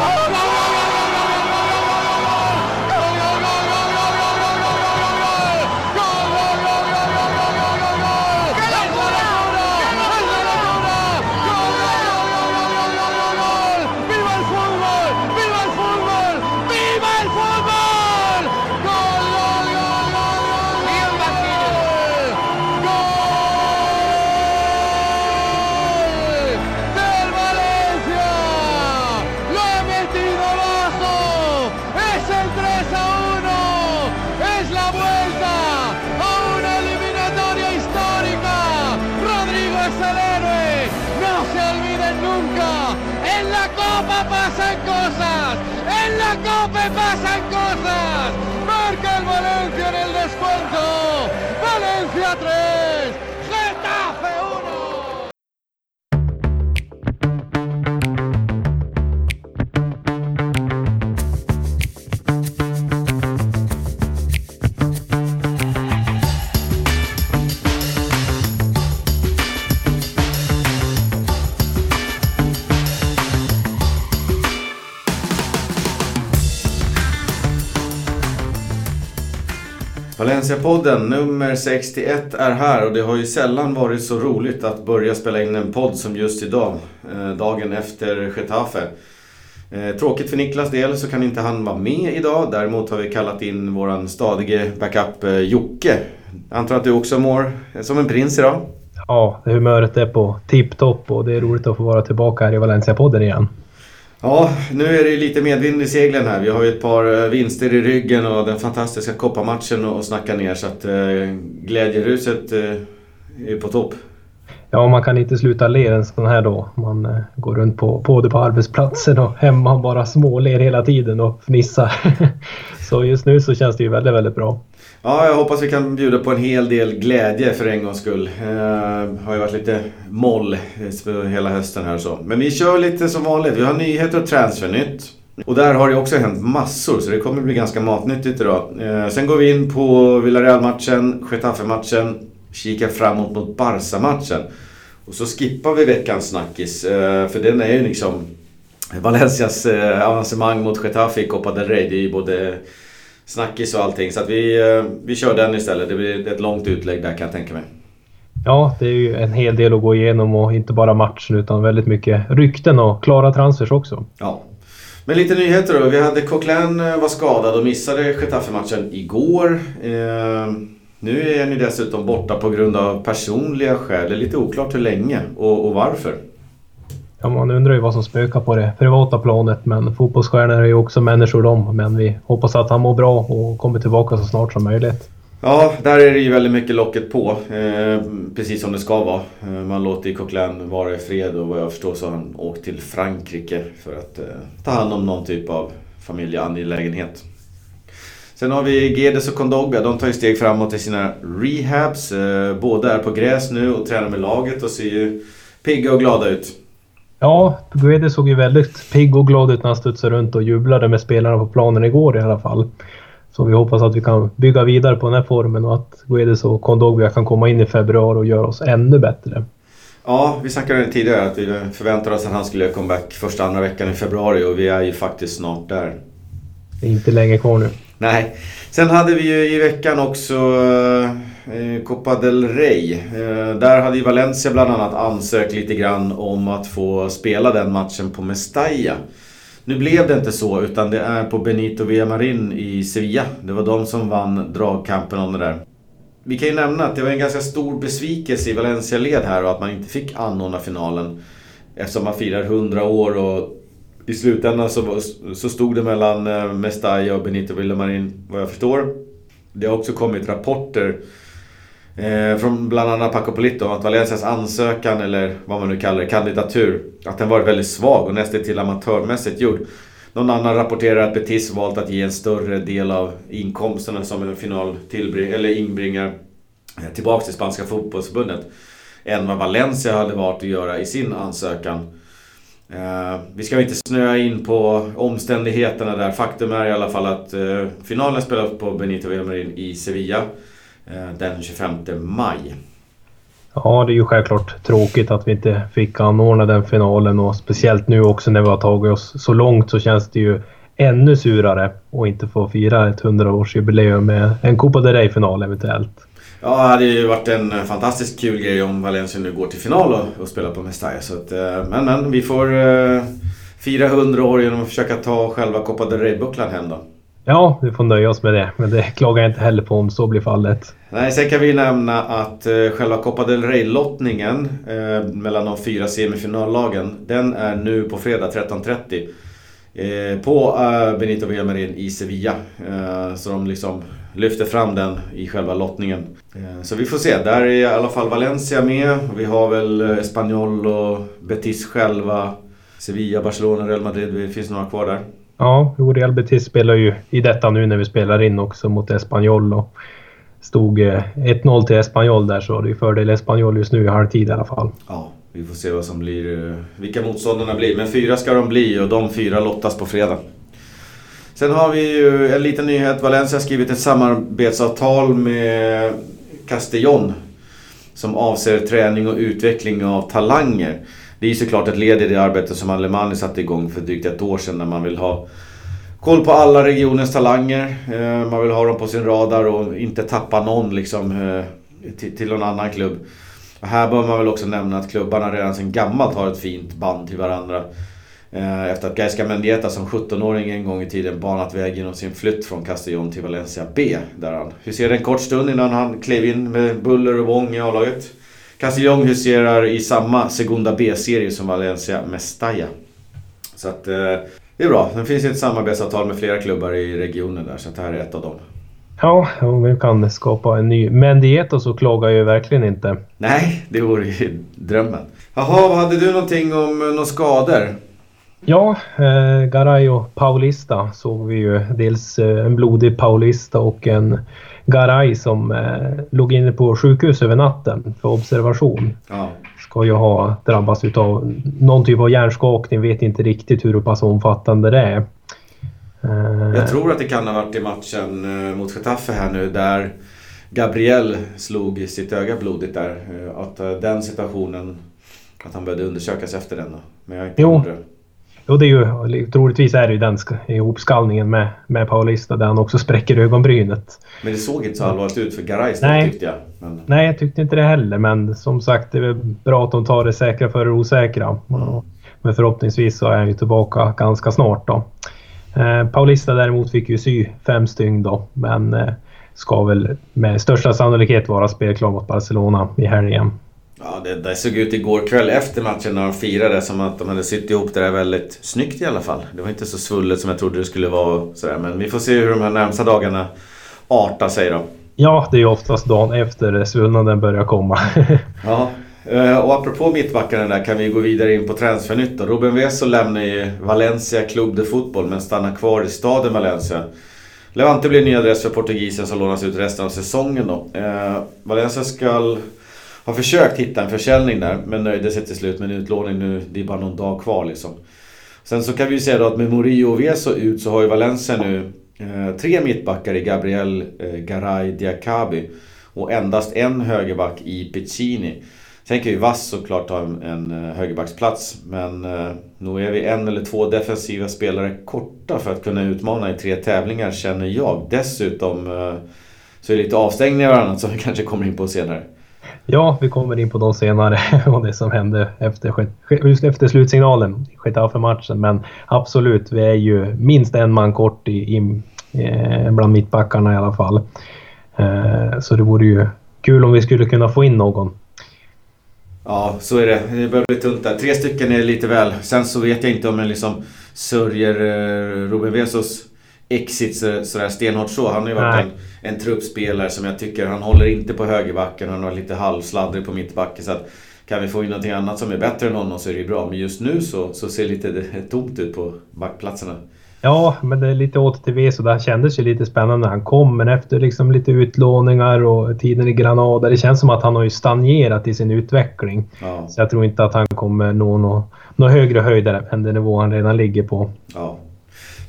Lord. Valencia-podden nummer 61 är här och det har ju sällan varit så roligt att börja spela in en podd som just idag. Eh, dagen efter Getafe. Eh, tråkigt för Niklas del så kan inte han vara med idag. Däremot har vi kallat in våran stadige backup eh, Jocke. Jag antar att du också mår som en prins idag? Ja, humöret är på tipptopp och det är roligt att få vara tillbaka här i Valencia-podden igen. Ja, nu är det ju lite medvind i seglen här. Vi har ju ett par eh, vinster i ryggen och den fantastiska kopparmatchen att snacka ner så att eh, glädjeruset eh, är på topp. Ja, man kan inte sluta le en sån här dag. Man eh, går runt på, både på arbetsplatsen och hemma och bara småler hela tiden och fnissar. så just nu så känns det ju väldigt, väldigt bra. Ja, jag hoppas vi kan bjuda på en hel del glädje för en gångs skull. Eh, har ju varit lite moll eh, hela hösten här och så. Men vi kör lite som vanligt. Vi har nyheter och transfernytt. Och där har det också hänt massor, så det kommer bli ganska matnyttigt idag. Eh, sen går vi in på Villarreal-matchen, Getafe-matchen, kikar framåt mot Barca-matchen. Och så skippar vi veckans snackis, eh, för den är ju liksom Valencias eh, avancemang mot Getafe i Copa del Rey. Det är ju både snackis och allting. Så att vi, eh, vi kör den istället. Det blir ett långt utlägg där kan jag tänka mig. Ja, det är ju en hel del att gå igenom och inte bara matchen utan väldigt mycket rykten och klara transfers också. Ja. Men lite nyheter då. Vi hade Coquelin eh, var skadad och missade Getafe-matchen igår. Eh, nu är ni dessutom borta på grund av personliga skäl. Det är lite oklart hur länge och, och varför. Ja, man undrar ju vad som spökar på det privata planet men fotbollsstjärnor är ju också människor de. Men vi hoppas att han mår bra och kommer tillbaka så snart som möjligt. Ja, där är det ju väldigt mycket locket på. Eh, precis som det ska vara. Eh, man låter ju Coquelin vara i fred och vad jag förstår så har han åkt till Frankrike för att eh, ta hand om någon typ av familjeangelägenhet. Sen har vi Gedes och Kondoga, De tar ju steg framåt i sina rehabs. Eh, båda är på gräs nu och tränar med laget och ser ju pigga och glada ut. Ja, Guedes såg ju väldigt pigg och glad ut när han studsade runt och jublade med spelarna på planen igår i alla fall. Så vi hoppas att vi kan bygga vidare på den här formen och att Guedes och Kondogbia kan komma in i februari och göra oss ännu bättre. Ja, vi snackade tidigare att vi förväntade oss att han skulle göra comeback första andra veckan i februari och vi är ju faktiskt snart där. Det är inte länge kvar nu. Nej. Sen hade vi ju i veckan också Eh, Copa del Rey. Eh, där hade ju Valencia bland annat ansökt lite grann om att få spela den matchen på Mestalla. Nu blev det inte så utan det är på Benito Villamarin i Sevilla. Det var de som vann dragkampen om det där. Vi kan ju nämna att det var en ganska stor besvikelse i Valencia-led här och att man inte fick anordna finalen. Eftersom man firar 100 år och i slutändan så, så stod det mellan eh, Mestalla och Benito Villamarin vad jag förstår. Det har också kommit rapporter eh, från bland annat Paco Polito om att Valencias ansökan eller vad man nu kallar det, kandidatur, att den varit väldigt svag och nästan till amatörmässigt gjord. Någon annan rapporterar att Betis valt att ge en större del av inkomsterna som en final tillbring, eller inbringar eh, tillbaka till spanska fotbollsförbundet än vad Valencia hade valt att göra i sin ansökan. Eh, vi ska inte snöa in på omständigheterna där. Faktum är i alla fall att eh, finalen spelas på Benito Villamarin i Sevilla den 25 maj. Ja, det är ju självklart tråkigt att vi inte fick anordna den finalen och speciellt nu också när vi har tagit oss så långt så känns det ju ännu surare att inte få fira ett 100-årsjubileum med en Copa del Rey-final eventuellt. Ja, det hade ju varit en fantastiskt kul grej om Valencia nu går till final och, och spelar på Mestalla. Så att, eh, men, men vi får uh, fira 100 år genom att försöka ta själva Copa del Rey-bucklan hem då. Ja, vi får nöja oss med det. Men det klagar jag inte heller på om så blir fallet. Nej, sen kan vi nämna att eh, själva Copa del Rey-lottningen eh, mellan de fyra semifinallagen, den är nu på fredag 13.30. Eh, på eh, Benito Villamarin i Sevilla. Eh, så de liksom lyfter fram den i själva lottningen. Så vi får se. Där är i alla fall Valencia med. Vi har väl Espanyol och Betis själva. Sevilla, Barcelona, Real Madrid. Det finns några kvar där. Ja, Real Betis spelar ju i detta nu när vi spelar in också mot Espanyol. Och stod eh, 1-0 till Espanyol där så det är fördel Espanyol just nu i halvtid i alla fall. Ja, vi får se vad som blir, eh, vilka motståndarna blir. Men fyra ska de bli och de fyra lottas på fredag. Sen har vi ju en liten nyhet. Valencia har skrivit ett samarbetsavtal med Castellón. Som avser träning och utveckling av talanger. Det är ju såklart ett led i det arbete som Alemani satte igång för drygt ett år sedan när man vill ha koll på alla regionens talanger. Eh, man vill ha dem på sin radar och inte tappa någon liksom eh, till någon annan klubb. Och här bör man väl också nämna att klubbarna redan sedan gammalt har ett fint band till varandra. Eh, efter att Gaisca Mendieta som 17-åring en gång i tiden banat väg genom sin flytt från Castellón till Valencia B. Där han huserade en kort stund innan han klev in med buller och bång i A-laget. Castellón huserar i samma Segunda B-serie som Valencia Mestalla. Så att eh, det är bra. Det finns ett samarbetsavtal med flera klubbar i regionen där så det här är ett av dem. Ja, om vi kan skapa en ny Mendieta så klagar ju verkligen inte. Nej, det vore ju drömmen. Jaha, hade du någonting om några skador? Ja, eh, Garay och Paulista såg vi ju. Dels eh, en blodig Paulista och en Garay som eh, låg inne på sjukhus över natten för observation. Ja. Ska ju ha drabbats utav någon typ av hjärnskakning, vet inte riktigt hur pass omfattande det är. Eh, Jag tror att det kan ha varit i matchen eh, mot Getafe här nu där Gabriel slog sitt öga blodigt där. Eh, att eh, den situationen, att han behövde undersökas efter den. Men jag är inte jo. Jo, det är ju, troligtvis är det ju den ihopskallningen med, med Paulista där han också spräcker ögonbrynet. Men det såg inte så allvarligt ut för Garay tyckte jag. Men... Nej, jag tyckte inte det heller. Men som sagt, det är bra att de tar det säkra för det osäkra. Mm. Men förhoppningsvis så är han ju tillbaka ganska snart då. Eh, Paulista däremot fick ju sy fem stygn då, men eh, ska väl med största sannolikhet vara spelklar mot Barcelona i helgen. Ja, det, det såg ut igår kväll efter matchen när de firade som att de hade sytt ihop det där väldigt snyggt i alla fall. Det var inte så svullet som jag trodde det skulle vara. Sådär. Men vi får se hur de här närmsta dagarna artar sig då. Ja, det är oftast dagen efter svullnaden börjar komma. ja, eh, och apropå mittbackarna där kan vi gå vidare in på transfernytt. Ruben Veso lämnar ju Valencia Club de Fotboll men stannar kvar i staden Valencia. Levante blir ny adress för portugisen som lånas ut resten av säsongen då. Eh, Valencia ska har försökt hitta en försäljning där men nöjde sig till slut med en utlåning nu. Det är bara någon dag kvar liksom. Sen så kan vi ju säga då att med Murillo och Veso ut så har ju Valencia nu eh, tre mittbackar i Gabriel eh, Garay Diakabi. Och endast en högerback i Piccini. Sen kan ju Vass såklart ta en, en eh, högerbacksplats. Men eh, nog är vi en eller två defensiva spelare korta för att kunna utmana i tre tävlingar känner jag. Dessutom eh, så är det lite avstängningar och annat som vi kanske kommer in på senare. Ja, vi kommer in på dem senare och det som hände efter, just efter slutsignalen i Getafe-matchen. Men absolut, vi är ju minst en man kort i, i, eh, bland mittbackarna i alla fall. Eh, så det vore ju kul om vi skulle kunna få in någon. Ja, så är det. Det börjar bli tunt där. Tre stycken är lite väl. Sen så vet jag inte om jag liksom sörjer eh, Ruben Vesos exit sådär stenhårt så. Han har ju varit en, en truppspelare som jag tycker, han håller inte på högerbacken. Han har lite halvsladdrig på mittbacken. Så att kan vi få in någonting annat som är bättre än honom så är det ju bra. Men just nu så, så ser det lite tomt ut på backplatserna. Ja, men det är lite åter till V så det kändes ju lite spännande när han kom. Men efter liksom lite utlåningar och tiden i Granada. Det känns som att han har ju stagnerat i sin utveckling. Ja. Så jag tror inte att han kommer nå någon, någon högre höjder än den nivå han redan ligger på. Ja.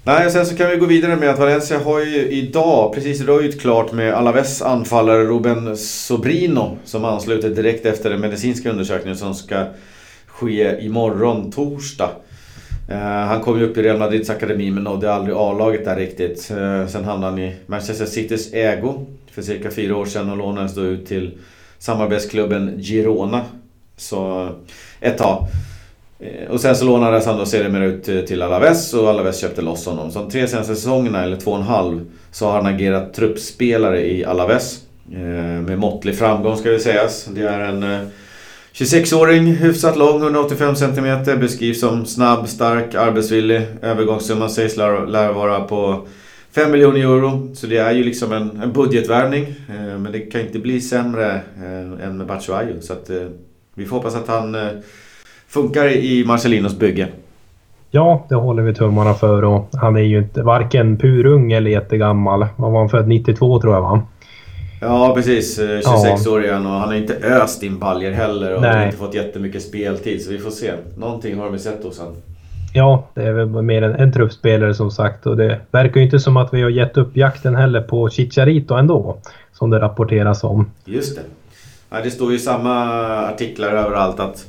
Nej, sen så kan vi gå vidare med att Valencia har ju idag precis röjt klart med Alaves anfallare Ruben Sobrino som ansluter direkt efter den medicinska undersökningen som ska ske imorgon torsdag. Uh, han kom ju upp i Real Madrids akademi men nådde aldrig A-laget där riktigt. Uh, sen hamnade han i Manchester Citys ägo för cirka fyra år sedan och lånades då ut till samarbetsklubben Girona. Så ett tag. Eh, och sen så lånades han då sedermera ut eh, till Alaves och Alaves köpte loss honom. Så de tre senaste säsongerna, eller två och en halv, så har han agerat truppspelare i Alaves. Eh, med måttlig framgång ska det sägas. Det är en 26-åring, hyfsat lång, 185 cm, beskrivs som snabb, stark, arbetsvillig. Övergångssumman sägs lär vara på 5 miljoner euro. Så det är ju liksom en, en budgetvärvning. Men det kan inte bli sämre än med Batshuayu. Så att vi får hoppas att han funkar i Marcelinos bygge. Ja, det håller vi tummarna för och han är ju inte varken purung eller jättegammal. Vad var han född? 92 tror jag va? Ja precis, 26 eh, år igen och han har inte öst in baljer heller och har inte fått jättemycket speltid så vi får se. Någonting har vi sett hos honom. Ja, det är väl mer en, en truppspelare som sagt och det verkar ju inte som att vi har gett upp jakten heller på Chicharito ändå. Som det rapporteras om. Just det. Ja, det står ju samma artiklar överallt att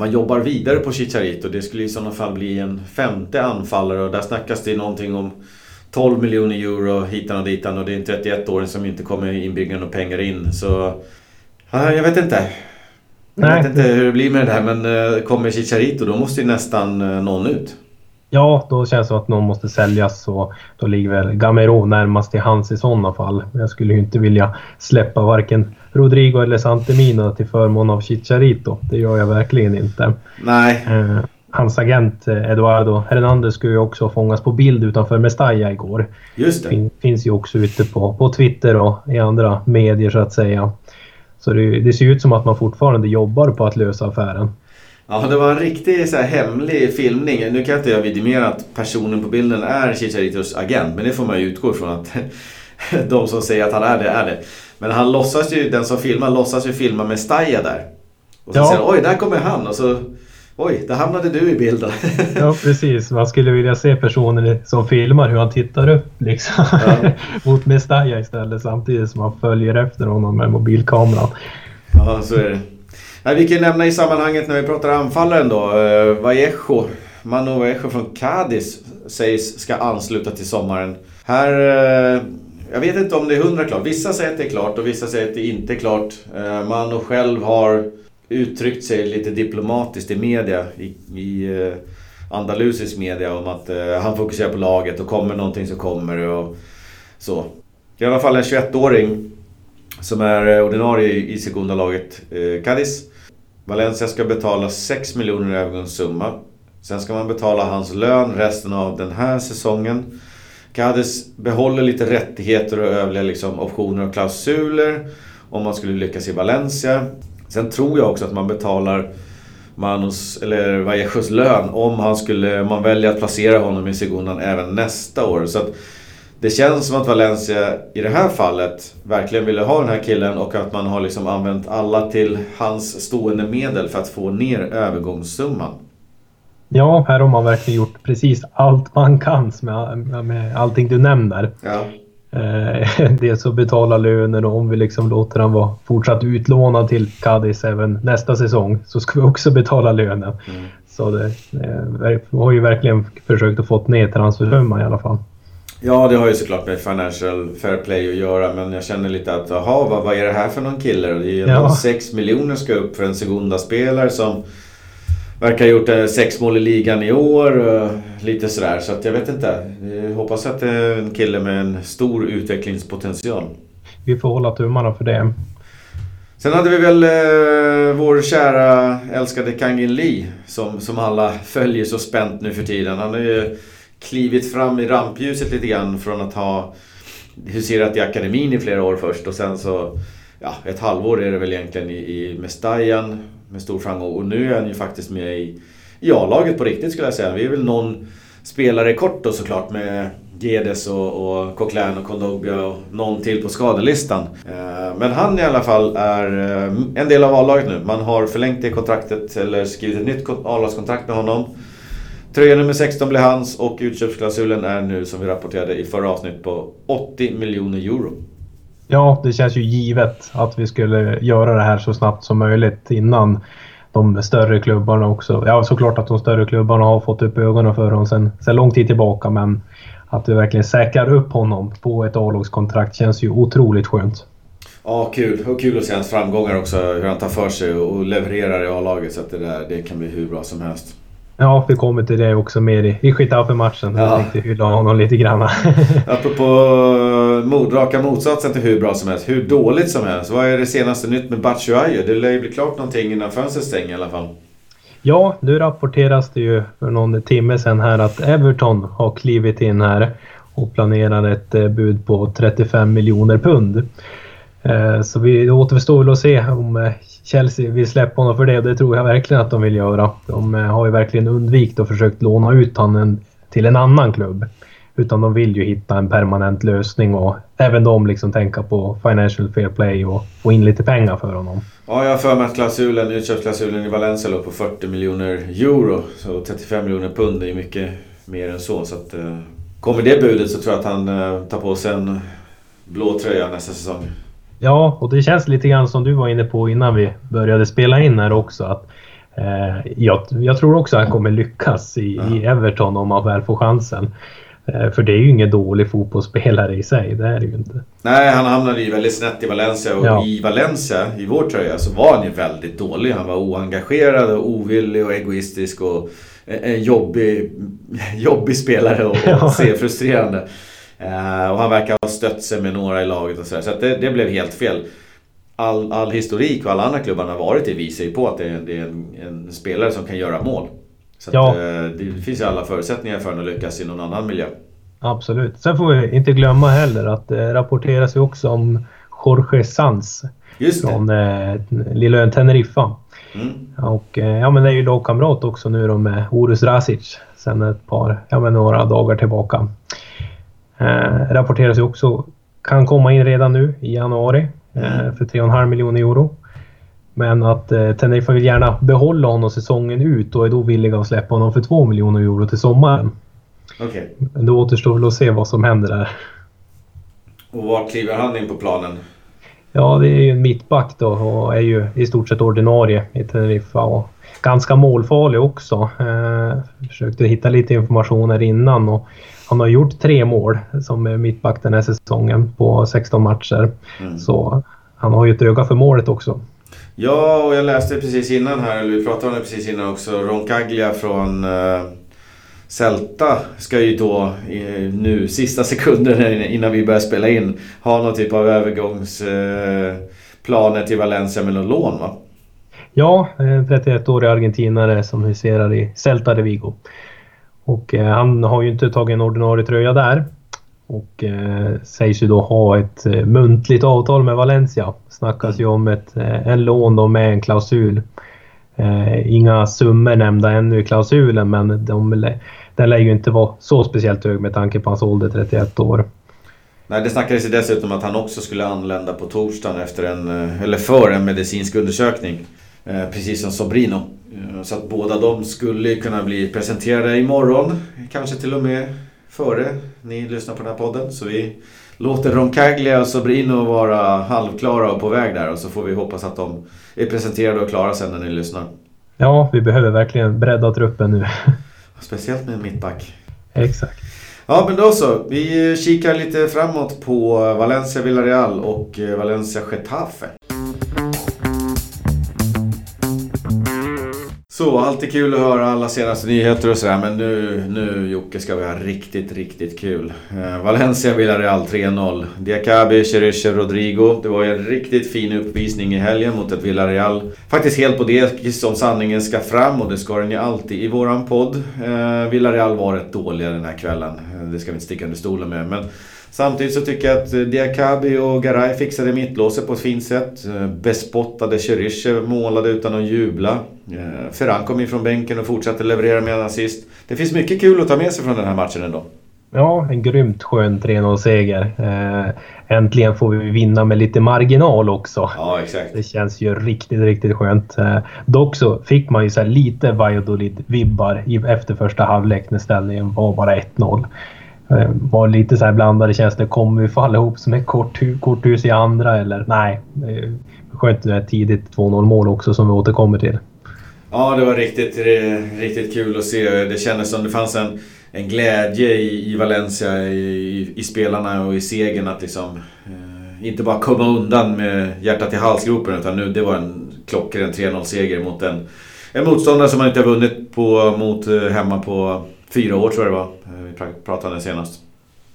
man jobbar vidare på Chicharito. Det skulle i sådana fall bli en femte anfallare och där snackas det någonting om 12 miljoner euro hitan och ditan och det är en 31-åring som inte kommer inbringa några pengar in. Så jag vet inte. Jag Nej. vet inte hur det blir med det här men eh, kommer Chicharito då måste ju nästan eh, någon ut. Ja, då känns det som att någon måste säljas och då ligger väl Gamero närmast till hans i sådana fall. Jag skulle ju inte vilja släppa varken Rodrigo eller Santemina till förmån av Chicharito. Det gör jag verkligen inte. Nej. Eh, hans agent eh, Eduardo Hernandez skulle ju också fångas på bild utanför Mestalla igår. Just det. Fin, finns ju också ute på, på Twitter och i andra medier så att säga. Så det, det ser ut som att man fortfarande jobbar på att lösa affären. Ja, det var en riktig så här, hemlig filmning. Nu kan inte jag vidimera att personen på bilden är Chicharitos agent, men det får man ju utgå ifrån att de som säger att han är det, är det. Men han låtsas ju, den som filmar låtsas ju filma med Staja där. Och så ja. säger oj där kommer han och så Oj, där hamnade du i bilden. ja, precis. Man skulle vilja se personen som filmar hur han tittar upp liksom. Ja. mot Mestalla istället samtidigt som han följer efter honom med mobilkameran. Ja, så är det. Nej, vi kan nämna i sammanhanget när vi pratar anfallaren då. Eh, Vallejo, Manu Vallejo från Cadiz sägs ska ansluta till sommaren. Här... Eh, jag vet inte om det är hundra klart. Vissa säger att det är klart och vissa säger att det inte är klart. Eh, Mano själv har uttryckt sig lite diplomatiskt i media. I, i eh, andalusisk media om att eh, han fokuserar på laget och kommer någonting så kommer det och så. I alla fall en 21-åring som är ordinarie i sekundalaget laget Cadiz. Valencia ska betala 6 miljoner i övergångssumma. Sen ska man betala hans lön resten av den här säsongen. Cadiz behåller lite rättigheter och övriga liksom, optioner och klausuler om man skulle lyckas i Valencia. Sen tror jag också att man betalar Manos, eller Vallejos lön om han skulle, man väljer att placera honom i Segundan även nästa år. Så att det känns som att Valencia i det här fallet verkligen ville ha den här killen och att man har liksom använt alla till hans stående medel för att få ner övergångssumman. Ja, här har man verkligen gjort precis allt man kan med, med allting du nämner. Ja. Eh, dels att betala löner och om vi liksom låter han vara fortsatt utlånad till Cadiz även nästa säsong så ska vi också betala lönen. Mm. Så det, eh, har ju verkligen försökt att få ner transfersumman i alla fall. Ja, det har ju såklart med Financial Fair Play att göra men jag känner lite att jaha, vad, vad är det här för någon kille? Det är ju ja. 6 miljoner ska upp för en Segunda-spelare som verkar ha gjort eh, sex mål i ligan i år. Lite sådär, så att jag vet inte. Jag hoppas att det är en kille med en stor utvecklingspotential. Vi får hålla tummarna för det. Sen hade vi väl eh, vår kära älskade Kangin Lee som, som alla följer så spänt nu för tiden. Han har ju klivit fram i rampljuset lite grann från att ha huserat i akademin i flera år först och sen så ja, ett halvår är det väl egentligen i, i Mestajan med stor framgång och nu är han ju faktiskt med i, i A-laget på riktigt skulle jag säga. Vi är väl någon spelare kort då såklart med Gedes och, och Coquelin och Kondogbia och någon till på skadelistan. Eh, men han i alla fall är eh, en del av A-laget nu. Man har förlängt det kontraktet eller skrivit ett nytt A-lagskontrakt med honom. Tröja nummer 16 blir hans och utköpsklausulen är nu som vi rapporterade i förra avsnitt på 80 miljoner euro. Ja, det känns ju givet att vi skulle göra det här så snabbt som möjligt innan de större klubbarna också. Ja, såklart att de större klubbarna har fått upp ögonen för honom sen, sen lång tid tillbaka, men att vi verkligen säkrar upp honom på ett A-lagskontrakt känns ju otroligt skönt. Ja, kul. Och kul att se hans framgångar också. Hur han tar för sig och levererar i A-laget. Så att det, där, det kan bli hur bra som helst. Ja, vi kommer till det också mer i, i Getafe-matchen. Ja. Jag tänkte hylla honom lite grann. Apropå mod, raka motsatsen till hur bra som helst. Hur dåligt som helst. Vad är det senaste nytt med Batshuayi? Det lär ju bli klart någonting innan fönstret stänger i alla fall. Ja, nu rapporteras det ju för någon timme sedan här att Everton har klivit in här och planerar ett eh, bud på 35 miljoner pund. Eh, så vi återstår väl att se om eh, Chelsea vill släppa honom för det och det tror jag verkligen att de vill göra. De eh, har ju verkligen undvikit och försökt låna ut honom till en annan klubb. Utan de vill ju hitta en permanent lösning och även de liksom tänka på financial fair play och få in lite pengar för honom. Ja, jag har för mig att klausulen, utköpsklausulen i Valencia låg på 40 miljoner euro. Så 35 miljoner pund är ju mycket mer än så. så att, eh, kommer det budet så tror jag att han eh, tar på sig en blå tröja nästa säsong. Ja, och det känns lite grann som du var inne på innan vi började spela in här också. Att, eh, jag, jag, tror också att han kommer lyckas i, ja. i Everton om han väl får chansen. Eh, för det är ju ingen dålig fotbollsspelare i sig, det är det ju inte. Nej, han hamnade ju väldigt snett i Valencia och ja. i Valencia, i vår tröja, så var han ju väldigt dålig. Han var oengagerad och ovillig och egoistisk och en jobbig, jobbig spelare och, och se frustrerande. Uh, och han verkar ha stött sig med några i laget och sådär. Så, så det, det, blev helt fel. All, all historik och alla andra klubbar han har varit i visar ju på att det är, det är en, en, spelare som kan göra mål. Så ja. att, uh, det finns ju alla förutsättningar för honom att lyckas i någon annan miljö. Absolut. Sen får vi inte glömma heller att det rapporteras ju också om Jorge Sanz. Just det. Från eh, lilla ön Teneriffa. Mm. Och eh, ja, men det är ju lagkamrat också nu då med Orus Rasic sen ett par, ja men några dagar tillbaka. Eh, rapporteras ju också kan komma in redan nu i januari eh, mm. för 3,5 miljoner euro. Men att eh, Teneriffa vill gärna behålla honom säsongen ut och är då villiga att släppa honom för 2 miljoner euro till sommaren. Okay. Men det återstår väl att se vad som händer där. Och var kliver han in på planen? Ja, det är ju en mittback då och är ju i stort sett ordinarie i Teneriffa. Och ganska målfarlig också. Eh, försökte hitta lite information här innan och han har gjort tre mål som mittback den här säsongen på 16 matcher. Mm. Så han har ju ett öga för målet också. Ja, och jag läste precis innan här, eller vi pratade om det precis innan också, Roncaglia från uh, Celta ska ju då nu sista sekunden innan vi börjar spela in ha någon typ av övergångsplaner uh, till Valencia med något lån va? Ja, en 31-årig argentinare som huserar i Celta de Vigo. Och eh, han har ju inte tagit en ordinarie tröja där. Och eh, sägs ju då ha ett eh, muntligt avtal med Valencia. Snackas ju om ett, eh, en lån då med en klausul. Eh, inga summor nämnda ännu i klausulen men de, den lär ju inte vara så speciellt hög med tanke på hans ålder, 31 år. Nej, det snackades ju dessutom att han också skulle anlända på torsdagen efter en, eh, eller för en medicinsk undersökning. Precis som Sobrino. Eh, så att båda de skulle kunna bli presenterade imorgon. Kanske till och med före ni lyssnar på den här podden. Så vi låter Roncaglia och Sobrino vara halvklara och på väg där. Och så får vi hoppas att de är presenterade och klara sen när ni lyssnar. Ja, vi behöver verkligen bredda truppen nu. Speciellt med en mittback. Exakt. Ja men då så. Vi kikar lite framåt på Valencia Villarreal och Valencia Getafe. Så, alltid kul att höra alla senaste nyheter och sådär. Men nu, nu Jocke ska vi ha riktigt, riktigt kul. Eh, Valencia Villarreal 3-0. Diakabi, Cheriche, Rodrigo. Det var ju en riktigt fin uppvisning i helgen mot ett Villarreal. Faktiskt helt på det som sanningen ska fram och det ska den ju alltid i våran podd. Eh, Villarreal var rätt dåliga den här kvällen. Eh, det ska vi inte sticka under stolen med. Men Samtidigt så tycker jag att eh, Diakabi och Garay fixade mittlåset på ett fint sätt. Eh, bespottade Cheriche, målade utan att jubla. Eh, Ferran kom in från bänken och fortsatte leverera med en assist. Det finns mycket kul att ta med sig från den här matchen ändå. Ja, en grymt skön 3-0-seger. Eh, äntligen får vi vinna med lite marginal också. Ja, exakt. Det känns ju riktigt, riktigt skönt. Dock så fick man ju så lite Valladolid-vibbar efter första halvlek när ställningen var bara 1-0. Eh, var lite så här blandade känslor. Kommer vi falla ihop som ett korthus, korthus i andra eller nej? Skönt med tidigt 2-0 mål också som vi återkommer till. Ja, det var riktigt, riktigt kul att se. Det kändes som det fanns en en glädje i, i Valencia i, i, spelarna och i segern att liksom eh, inte bara komma undan med hjärtat i halsgropen utan nu det var en klockren 3-0 seger mot en, en motståndare som man inte har vunnit på, mot eh, hemma på fyra år tror jag det var. Eh, vi pratade senast.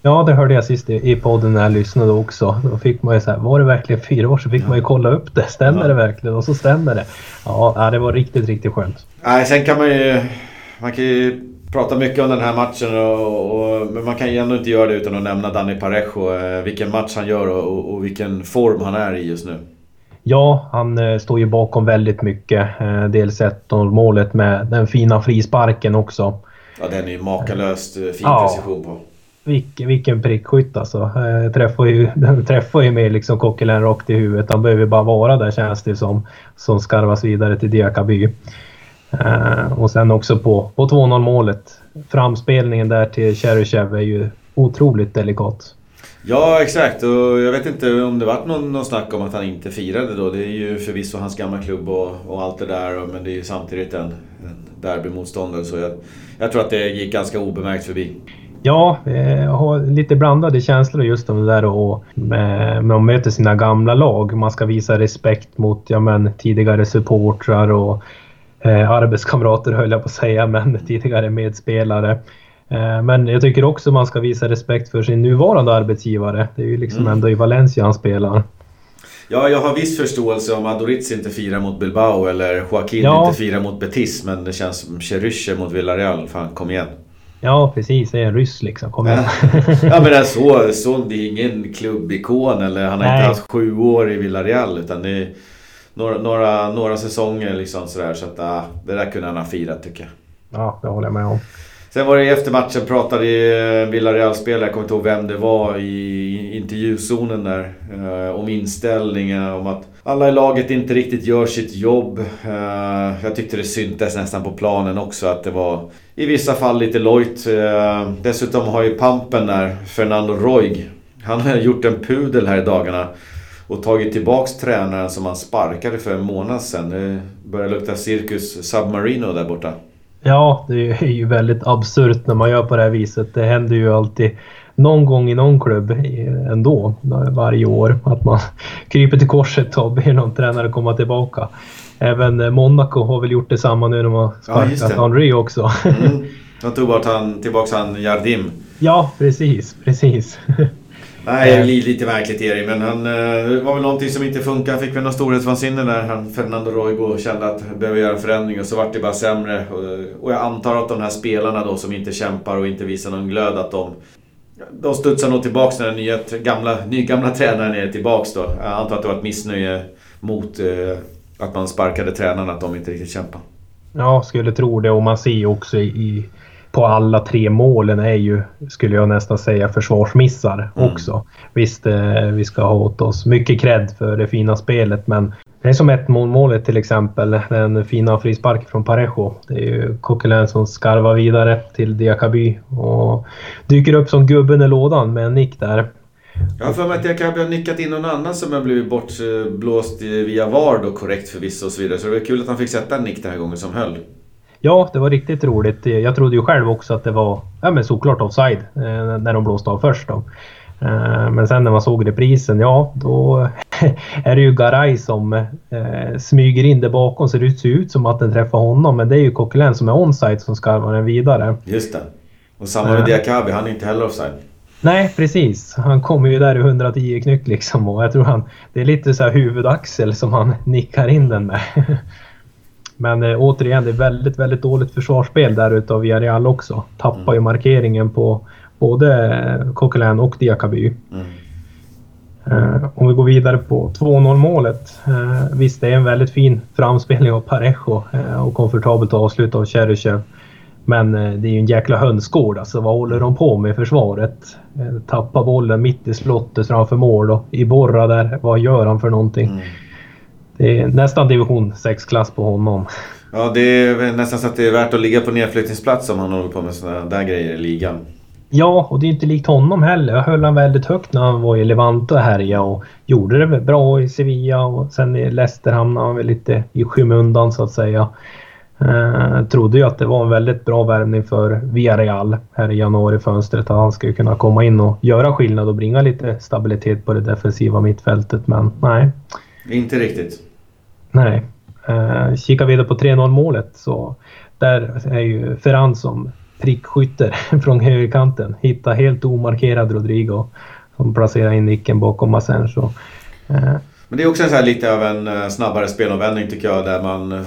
Ja, det hörde jag sist i podden när jag lyssnade också. Då fick man ju så här, var det verkligen fyra år så fick ja. man ju kolla upp det. Stämmer ja. det verkligen? Och så stämmer det. Ja, det var riktigt, riktigt skönt. Nej, sen kan man ju... Man kan ju pratar mycket om den här matchen och, och, men man kan ju ändå inte göra det utan att nämna Danny Parejo. Eh, vilken match han gör och, och, vilken form han är i just nu. Ja, han eh, står ju bakom väldigt mycket. Dels 1-0-målet med den fina frisparken också. Ja, den är ju makalöst eh, fin ja. precision på. Vilken, vilken prickskytt alltså. Eh, träffar ju, träffar ju med liksom Coquelin rakt i huvudet. Han behöver bara vara där känns det som. Som skarvas vidare till Diakaby. Uh, och sen också på, på 2-0 målet. Framspelningen där till Cheryshev är ju otroligt delikat. Ja, exakt. Och jag vet inte om det varit någon, någon snack om att han inte firade då. Det är ju förvisso hans gamla klubb och, och allt det där. Men det är ju samtidigt en, en derbymotståndare. Så jag, jag tror att det gick ganska obemärkt förbi. Ja, jag har lite blandade känslor just om det där och med, med att möta sina gamla lag. Man ska visa respekt mot ja, men, tidigare supportrar och eh, arbetskamrater höll jag på att säga, men tidigare medspelare. Eh, men jag tycker också man ska visa respekt för sin nuvarande arbetsgivare. Det är ju liksom mm. ändå i Valencia han spelar. Ja, jag har viss förståelse om Adoriz inte firar mot Bilbao eller Joaquin ja. inte firar mot Betis. Men det känns som Cherysche mot Villarreal. Fan, kom igen. Ja, precis. Det är en ryss liksom. Kom igen. ja, men det är så, så, det är ingen klubbikon eller han har Nej. inte haft sju år i Villarreal. Utan det är, några, några, några säsonger liksom sådär. Så att uh, det där kunde han ha firat tycker jag. Ja, det håller jag med om. Sen var det efter matchen pratade eh, Villareal-spelare, jag kommer inte ihåg vem det var i intervjuzonen där. Eh, om inställningen, om att alla i laget inte riktigt gör sitt jobb. Eh, jag tyckte det syntes nästan på planen också att det var i vissa fall lite lojt. Dessutom har ju pampen där, Fernando Roig. Han har gjort en pudel här i dagarna och tagit tillbaks tränaren som han sparkade för en månad sedan. Det börjar lukta cirkus Submarino där borta. Ja, det är ju väldigt absurt när man gör på det här viset. Det händer ju alltid någon gång i någon klubb ändå varje år att man kryper till korset och ber någon tränare komma tillbaka. Även Monaco har väl gjort detsamma nu när man sparkat ja, Henry också. Mm. De tog bort han, tillbaka han Jardim. Ja, precis, precis. Nej, det blir lite märkligt Erik, men han eh, det var väl någonting som inte funkar. Han fick väl någon storhetsvansinne där han, Fernando Roigo kände att han behöver göra en förändring och så vart det bara sämre. Och, jag antar att de här spelarna då som inte kämpar och inte visar någon glöd att de de studsar nog tillbaks när den nya, gamla, nygamla tränaren är tillbaks då. Jag antar att det var ett missnöje mot eh, att man sparkade tränarna, att de inte riktigt kämpar. Ja, skulle tro det och man ser ju också i på alla tre målen är ju, skulle jag nästan säga, försvarsmissar mm. också. Visst, eh, vi ska ha åt oss mycket cred för det fina spelet, men det är som ett målet till exempel, den fina frisparken från Parejo. Det är ju Coquelin som skarvar vidare till Diakaby och dyker upp som gubben i lådan med en nick där. Jag har för mig att Diakaby har nickat in någon annan som har blivit bortblåst via VAR då, korrekt förvisso och så vidare. Så det var kul att han fick sätta en nick den här gången som höll. Ja, det var riktigt roligt. Jag trodde ju själv också att det var ja, men såklart offside eh, när de blåste av först. Då. Eh, men sen när man såg reprisen, ja då är det ju Garay som eh, smyger in där bakom så det ser ut som att den träffar honom. Men det är ju Coquelin som är onside som skarvar den vidare. Just det. Och samma med Diakabi, han är inte heller offside. Nej, precis. Han kommer ju där i 110 knyck liksom och jag tror han... Det är lite så här huvudaxel som han nickar in den med. Men eh, återigen, det är väldigt, väldigt dåligt försvarsspel där utav Villarreal också. Tappar mm. ju markeringen på både Coquelin och Diakaby. Mm. Uh, om vi går vidare på 2-0 målet. Uh, visst, det är en väldigt fin framspelning av Parejo uh, och komfortabelt avslut av Cheryshev. Men eh, det är ju en jäkla hönsgård alltså. Vad håller de på med i försvaret? Eh, Tappar bollen mitt i slottet framför mål och i borra där. Vad gör han för någonting? Mm. Det är nästan division 6-klass på honom. Ja, det är nästan så att det är värt att ligga på nedflyttningsplats om han håller på med sådana där grejer i ligan. Ja, och det är inte likt honom heller. Jag höll han väldigt högt när han var i Levante och härja och gjorde det bra i Sevilla och sen i Leicester hamnade han väl lite i skymundan så att säga. Eh, trodde ju att det var en väldigt bra värvning för Villarreal här i januarifönstret. Att han skulle kunna komma in och göra skillnad och bringa lite stabilitet på det defensiva mittfältet, men nej. Inte riktigt. Nej. Eh, kikar vi då på 3-0 målet så där är ju Ferran som prickskytter från högerkanten. Hittar helt omarkerad Rodrigo som placerar in nicken bakom Asensio. Eh, men det är också en så lite av en eh, snabbare spelomvändning tycker jag där man eh,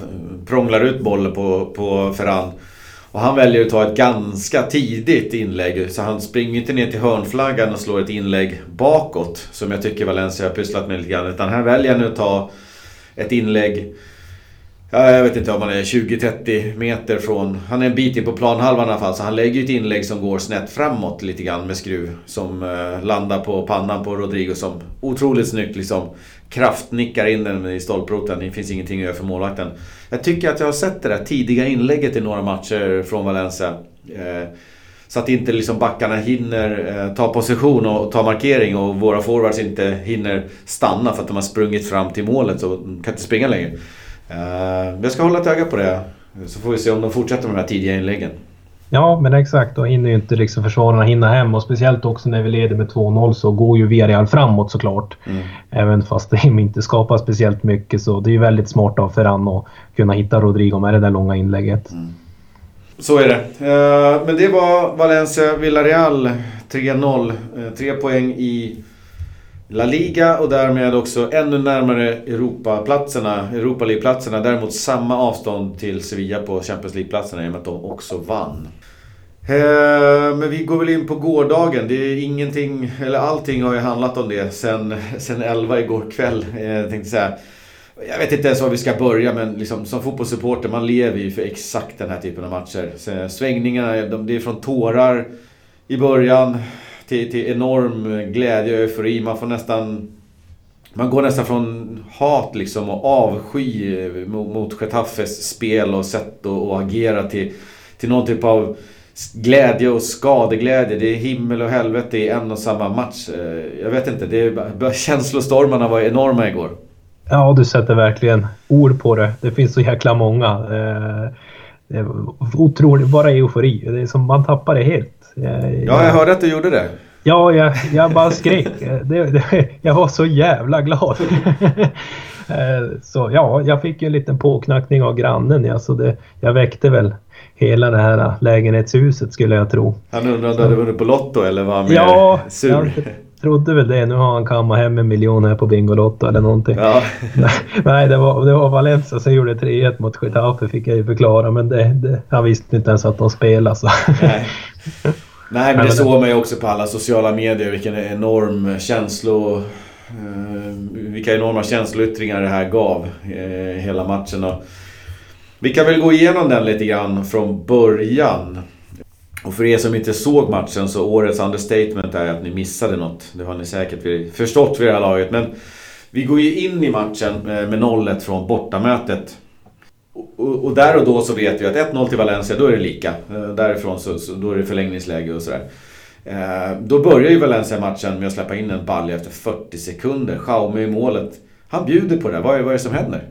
prånglar ut bollen på, på Ferran. Och han väljer att ta ett ganska tidigt inlägg. Så han springer inte ner till hörnflaggan och slår ett inlägg bakåt. Som jag tycker Valencia har pysslat med lite grann. Utan här väljer han att ta ett inlägg jag vet inte om han är 20-30 meter från... Han är en bit in på planhalvan i alla fall. Så han lägger ett inlägg som går snett framåt lite grann med skruv. Som eh, landar på pannan på Rodrigo som otroligt snyggt liksom kraftnickar in den i stolproten. Det finns ingenting att göra för målvakten. Jag tycker att jag har sett det där tidiga inlägget i några matcher från Valencia. Eh, Eh, så att inte liksom backarna hinner eh, ta position och ta markering och våra forwards inte hinner stanna för att de har sprungit fram till målet och kan inte springa längre. Uh, jag ska hålla ett öga på det. Så får vi se om de fortsätter med de här tidiga inläggen. Ja, men exakt. Då hinner ju inte liksom försvararna hinna hem och speciellt också när vi leder med 2-0 så går ju Villarreal framåt såklart. Mm. Även fast de inte skapar speciellt mycket så det är ju väldigt smart av Ferran att kunna hitta Rodrigo med det där långa inlägget. Mm. Så är det. Eh, men det var Valencia-Villarreal 3-0. Eh, tre poäng i La Liga och därmed också ännu närmare Europaplatserna, Europa League-platserna. Däremot samma avstånd till Sevilla på Champions League-platserna i och med att de också vann. Eh, men vi går väl in på gårdagen. Det är ingenting, eller allting har ju handlat om det sen, sen 11 igår kväll. Jag tänkte säga. Jag vet inte ens var vi ska börja men liksom, som fotbollssupporter man lever ju för exakt den här typen av matcher. Så eh, svängningarna, det är från tårar i början till, till enorm eh, glädje och eufori. Man får nästan... Man går nästan från hat liksom och avsky eh, mot, mot Getaffes spel och sätt att agera till, till någon typ av glädje och skadeglädje. Det är himmel och helvete i en och samma match. Jag vet inte, det är, känslostormarna var enorma igår. Ja, du sätter verkligen ord på det. Det finns så jäkla många. Eh, det är otroligt, bara eufori. Det är som man tappar det helt. Jag, ja, jag hörde att du gjorde det. Ja, jag, jag bara skrek. Det, det, jag var så jävla glad. Eh, så ja, jag fick ju en liten påknackning av grannen. Ja, så det, jag väckte väl hela det här lägenhetshuset skulle jag tro. Han undrade om du hade vunnit på Lotto eller var han mer ja, sur? Trodde väl det. Nu har han kammat hem en miljon här på Bingolotto eller någonting. Ja. Nej, det var, det var Valencia som gjorde 3-1 mot Getafe fick jag ju förklara. Men det, det, jag visste inte ens att de spelade så. Nej. Nej men det såg man ju också på alla sociala medier vilken enorm känslo... Eh, vilka enorma känsloyttringar det här gav eh, hela matchen. Och vi kan väl gå igenom den lite grann från början. Och för er som inte såg matchen så årets understatement är att ni missade något. Det har ni säkert förstått vid det här laget. Men vi går ju in i matchen med 0-1 från bortamötet. Och, och, där och då så vet vi att 1-0 till Valencia, då är det lika. Eh, därifrån så, så då är det förlängningsläge och sådär. Eh, då börjar ju Valencia matchen med att släppa in en balja efter 40 sekunder. Jaume i målet. Han bjuder på det. Vad är, vad är det som händer?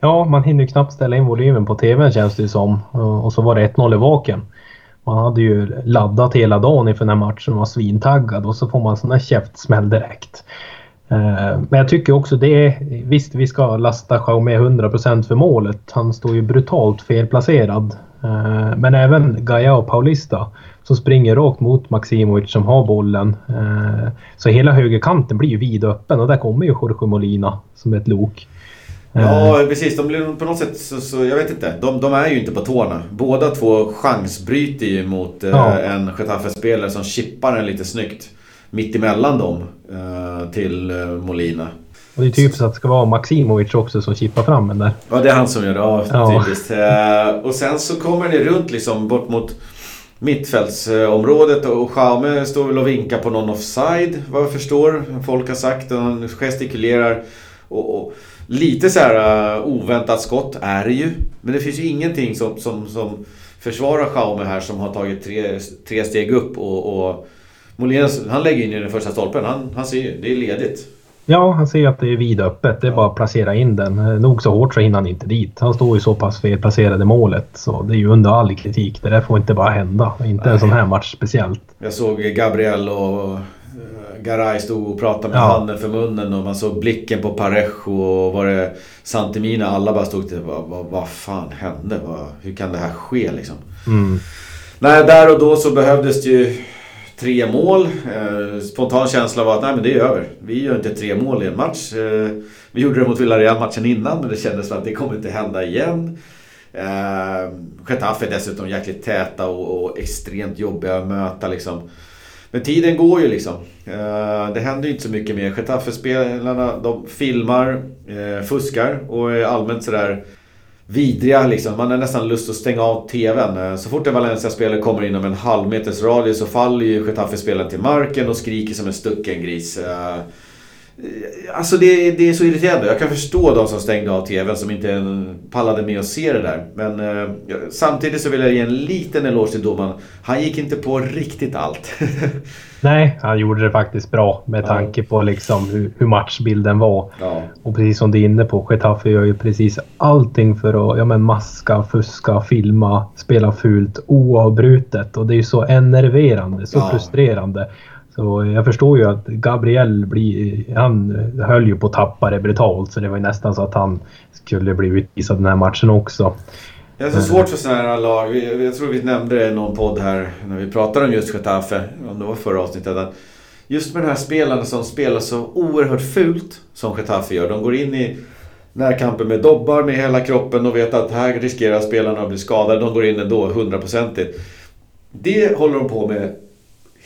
Ja, man hinner knappt ställa in volymen på TVn känns det ju som. Och så var det 1-0 i vaken. Man hade ju laddat hela dagen inför den här matchen och var svintaggad och så får man sån här käftsmäll direkt. Eh, men jag tycker också det är... Visst, vi ska lasta Jaume 100% för målet. Han står ju brutalt felplacerad. Eh, men även Gaia och Paulista som springer rakt mot Maximovic som har bollen. Eh, så hela högerkanten blir ju vidöppen och där kommer ju Jorge Molina som ett lok. Ja precis, de blir på något sätt så, så jag vet inte. De, de, är ju inte på tårna. Båda två chansbryter ju mot ja. en Getafe-spelare som chippar den lite snyggt mitt emellan dem eh, till eh, Molina. Och det är typiskt att det ska vara Maximovic också som chippar fram den där. Ja, det är han som gör det. Ja, Ja. typiskt. Eh, och sen så kommer ni runt liksom bort mot mittfältsområdet och Jaume står väl och vinkar på någon offside vad jag förstår. Folk har sagt och han gestikulerar. Och, och lite så här uh, oväntat skott är det ju. Men det finns ju ingenting som, som, som försvarar Jaume här som har tagit tre, tre steg upp och, och Molins, han lägger in i den första stolpen. Han, han ser ju, det är ledigt. Ja, han ser att det är vidöppet. Det är bara att placera in den. Eh, Nog så hårt så hinner han inte dit. Han står ju så pass felplacerad i målet. Så det är ju under all kritik. Det där får inte bara hända. Inte en sån här match speciellt. Jag såg Gabriel och eh, Garay stod och pratade med Ja. handen för munnen och man såg blicken på Parejo och var det Santemina. Alla bara stod till vad, vad, vad fan hände? Vad, hur kan det här ske liksom? Mm. Nej, där och då så behövdes det ju tre mål. Eh, spontan känsla var att nej men det är över. Vi gör inte tre mål i en match. Eh, vi gjorde det mot Villarreal matchen innan men det kändes som att det kommer inte hända igen. Eh, Getafe är dessutom jäkligt täta och, och extremt jobbiga att möta liksom. Men tiden går ju liksom. Eh, det händer ju inte så mycket mer. Getafe-spelarna de filmar, eh, fuskar och är allmänt sådär vidriga liksom. Man har nästan lust att stänga av TVn. Eh, så fort en Valencia-spelare kommer inom en halvmeters radie så faller ju Getafe-spelaren till marken och skriker som en stucken gris. Eh, Alltså det, det är så irriterande. Jag kan förstå de som stängde av TVn som inte pallade med att se det där. Men eh, samtidigt så vill jag ge en liten eloge till domaren. Han gick inte på riktigt allt. Nej, han gjorde det faktiskt bra med tanke på liksom hur, hur matchbilden var. ja. Och precis som du är inne på, Getafe gör ju precis allting för att ja, men maska, fuska, filma, spela fult oavbrutet. Och det är ju så enerverande, så Ja. frustrerande. Så jag förstår ju att Gabriel blir, han höll ju på att tappa det brutalt. Så det var ju nästan så att han skulle bli utvisad den här matchen också. Jag har så svårt för sådana här lag. Jag tror vi nämnde det i någon podd här när vi pratade om just Getafe. Om det var förra avsnittet. att Just med de här spelarna som spelar så oerhört fult som Getafe gör. De går in i närkampen med dobbar med hela kroppen och vet att här riskerar spelarna att bli skadade. De går in ändå hundraprocentigt. Det håller de på med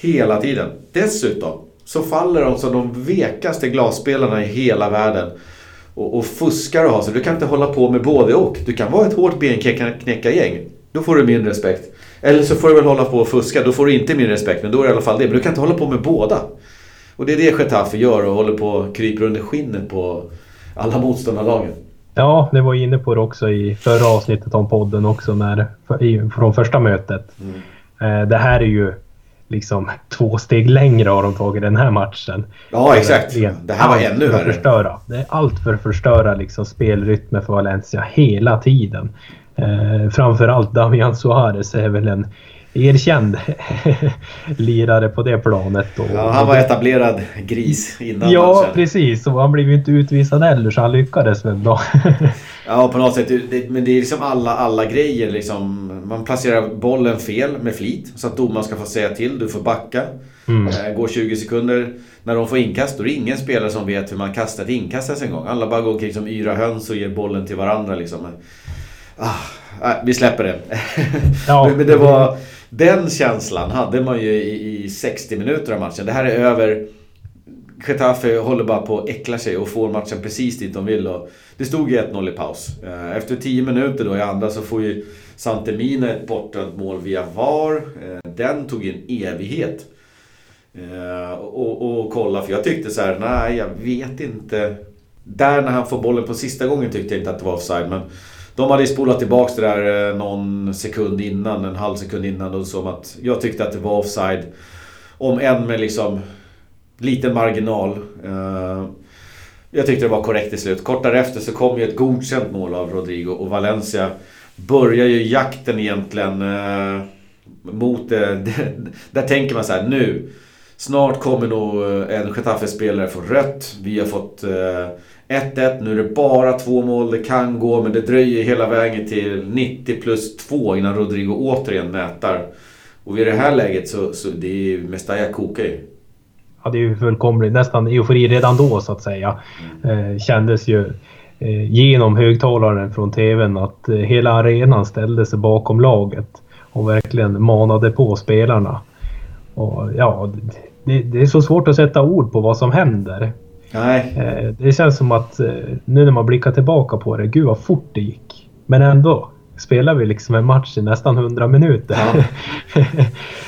hela tiden. Dessutom så faller de som de vekaste glasspelarna i hela världen. Och, och fuskar och har sig. Du kan inte hålla på med både och. Du kan vara ett hårt benknäckargäng. Då får du min respekt. Eller så får du väl hålla på och fuska. Då får du inte min respekt. Men då är det i alla fall det. Men du kan inte hålla på med båda. Och det är det Getafe gör och håller på och kryper under skinnet på alla motståndarlagen. Ja, det var inne på det också i förra avsnittet om podden också när, från första mötet. Mm. Eh, det här är ju liksom två steg längre har de tagit den här matchen. Ja, exakt. Det här var ännu för värre. Förstöra. Det är allt för att förstöra liksom spelrytmen för Valencia hela tiden. Eh, framförallt Damian Suarez är väl en erkänd lirare på det planet. Och, Ja, han var etablerad gris innan Ja, matchen. precis. Och han blev ju inte utvisad heller så han lyckades väl bra. Ja, på något sätt. Det, men det är liksom alla, alla grejer. Liksom. Man placerar bollen fel med flit. Så att domaren ska få säga till. Du får backa. Mm. Eh, Går 20 sekunder. När de får inkast, då är det ingen spelare som vet hur man kastar ett inkast ens en gång. Alla bara går omkring som yra höns och ger bollen till varandra liksom. Ah, nej, vi släpper det. Ja. men det var... Den känslan hade man ju i, i 60 minuter av matchen. Det här är över... Getafe håller bara på att äckla sig och får matchen precis dit de vill. Och det stod ju 1-0 i paus. Eh, efter 10 minuter då i andra så får ju Santemina ett bortdömt mål via VAR. Eh, den tog en evighet. Eh, och, och kolla, för jag tyckte så här, nej jag vet inte. Där när han får bollen på sista gången tyckte jag inte att det var offside. Men de hade ju spolat tillbaks det där eh, någon sekund innan, en halv sekund innan. Och som att jag tyckte att det var offside. Om än med liksom liten marginal. Eh, jag tyckte det var korrekt i slut. Kort därefter så kom ju ett godkänt mål av Rodrigo och Valencia börjar ju jakten egentligen eh, mot. Där tänker man så här nu. Snart kommer nog eh, en Getafe-spelare få rött. Vi har fått eh, 1-1. Nu är det bara två mål. Det kan gå men det dröjer hela vägen till 90 plus 2 innan Rodrigo återigen mätar. Och vid det här läget så, så det är ju Mestalla kokar ju. Ja, det är ju fullkomligt nästan eufori redan då så att säga. Eh, kändes ju eh, genom högtalaren från TVn att eh, hela arenan ställde sig bakom laget och verkligen manade på spelarna. Och ja, det, det är så svårt att sätta ord på vad som händer. Nej. Eh, det känns som att eh, nu när man blickar tillbaka på det, gud vad fort det gick. Men ändå spelar vi liksom en match i nästan 100 minuter. Ja.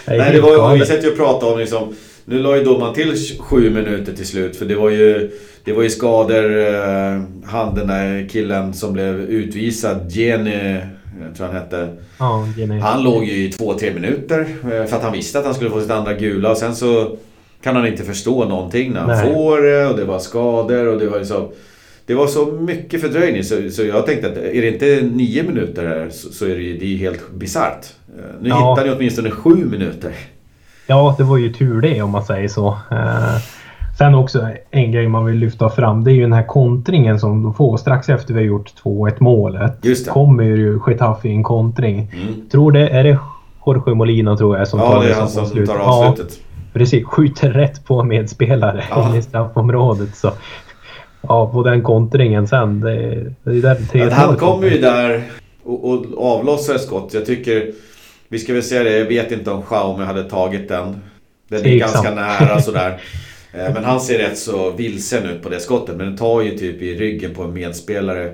Nej, det var ju, vi satt ju och pratade om liksom, nu la ju domaren till sju minuter till slut för det var ju, det var ju skador. Eh, han den där killen som blev utvisad, Jenny, jag tror han hette. Ja. Han låg ju i två, tre minuter för att han visste att han skulle få sitt andra gula och sen så kan han inte förstå någonting när han Nej. får det och det var skador och det var liksom... Det var så mycket fördröjning så, så jag tänkte att är det inte nio minuter här så, så är det ju det är helt bisarrt. Nu Ja. hittar ni åtminstone sju minuter. Ja, det var ju tur det om man säger så. Eh, sen också en grej man vill lyfta fram. Det är ju den här kontringen som de får strax efter vi har gjort 2-1 målet. Just det. Kommer ju Getafe i en kontring. Mm. Tror det, är det Jorge Molina tror jag som Ja, tar det det som som avslut? tar Ja, avslutet. Precis. Skjuter rätt på medspelare Ja. i straffområdet. Så. Ja, på den kontringen sen. Det, det är där tre Att han kommer ju där och, och avlossar skott. Jag tycker... Vi ska väl säga det, jag vet inte om Xiaomi hade tagit den. Den är ganska nära sådär. Eh, Men han ser rätt så vilsen ut på det skottet. Men den tar ju typ i ryggen på en medspelare.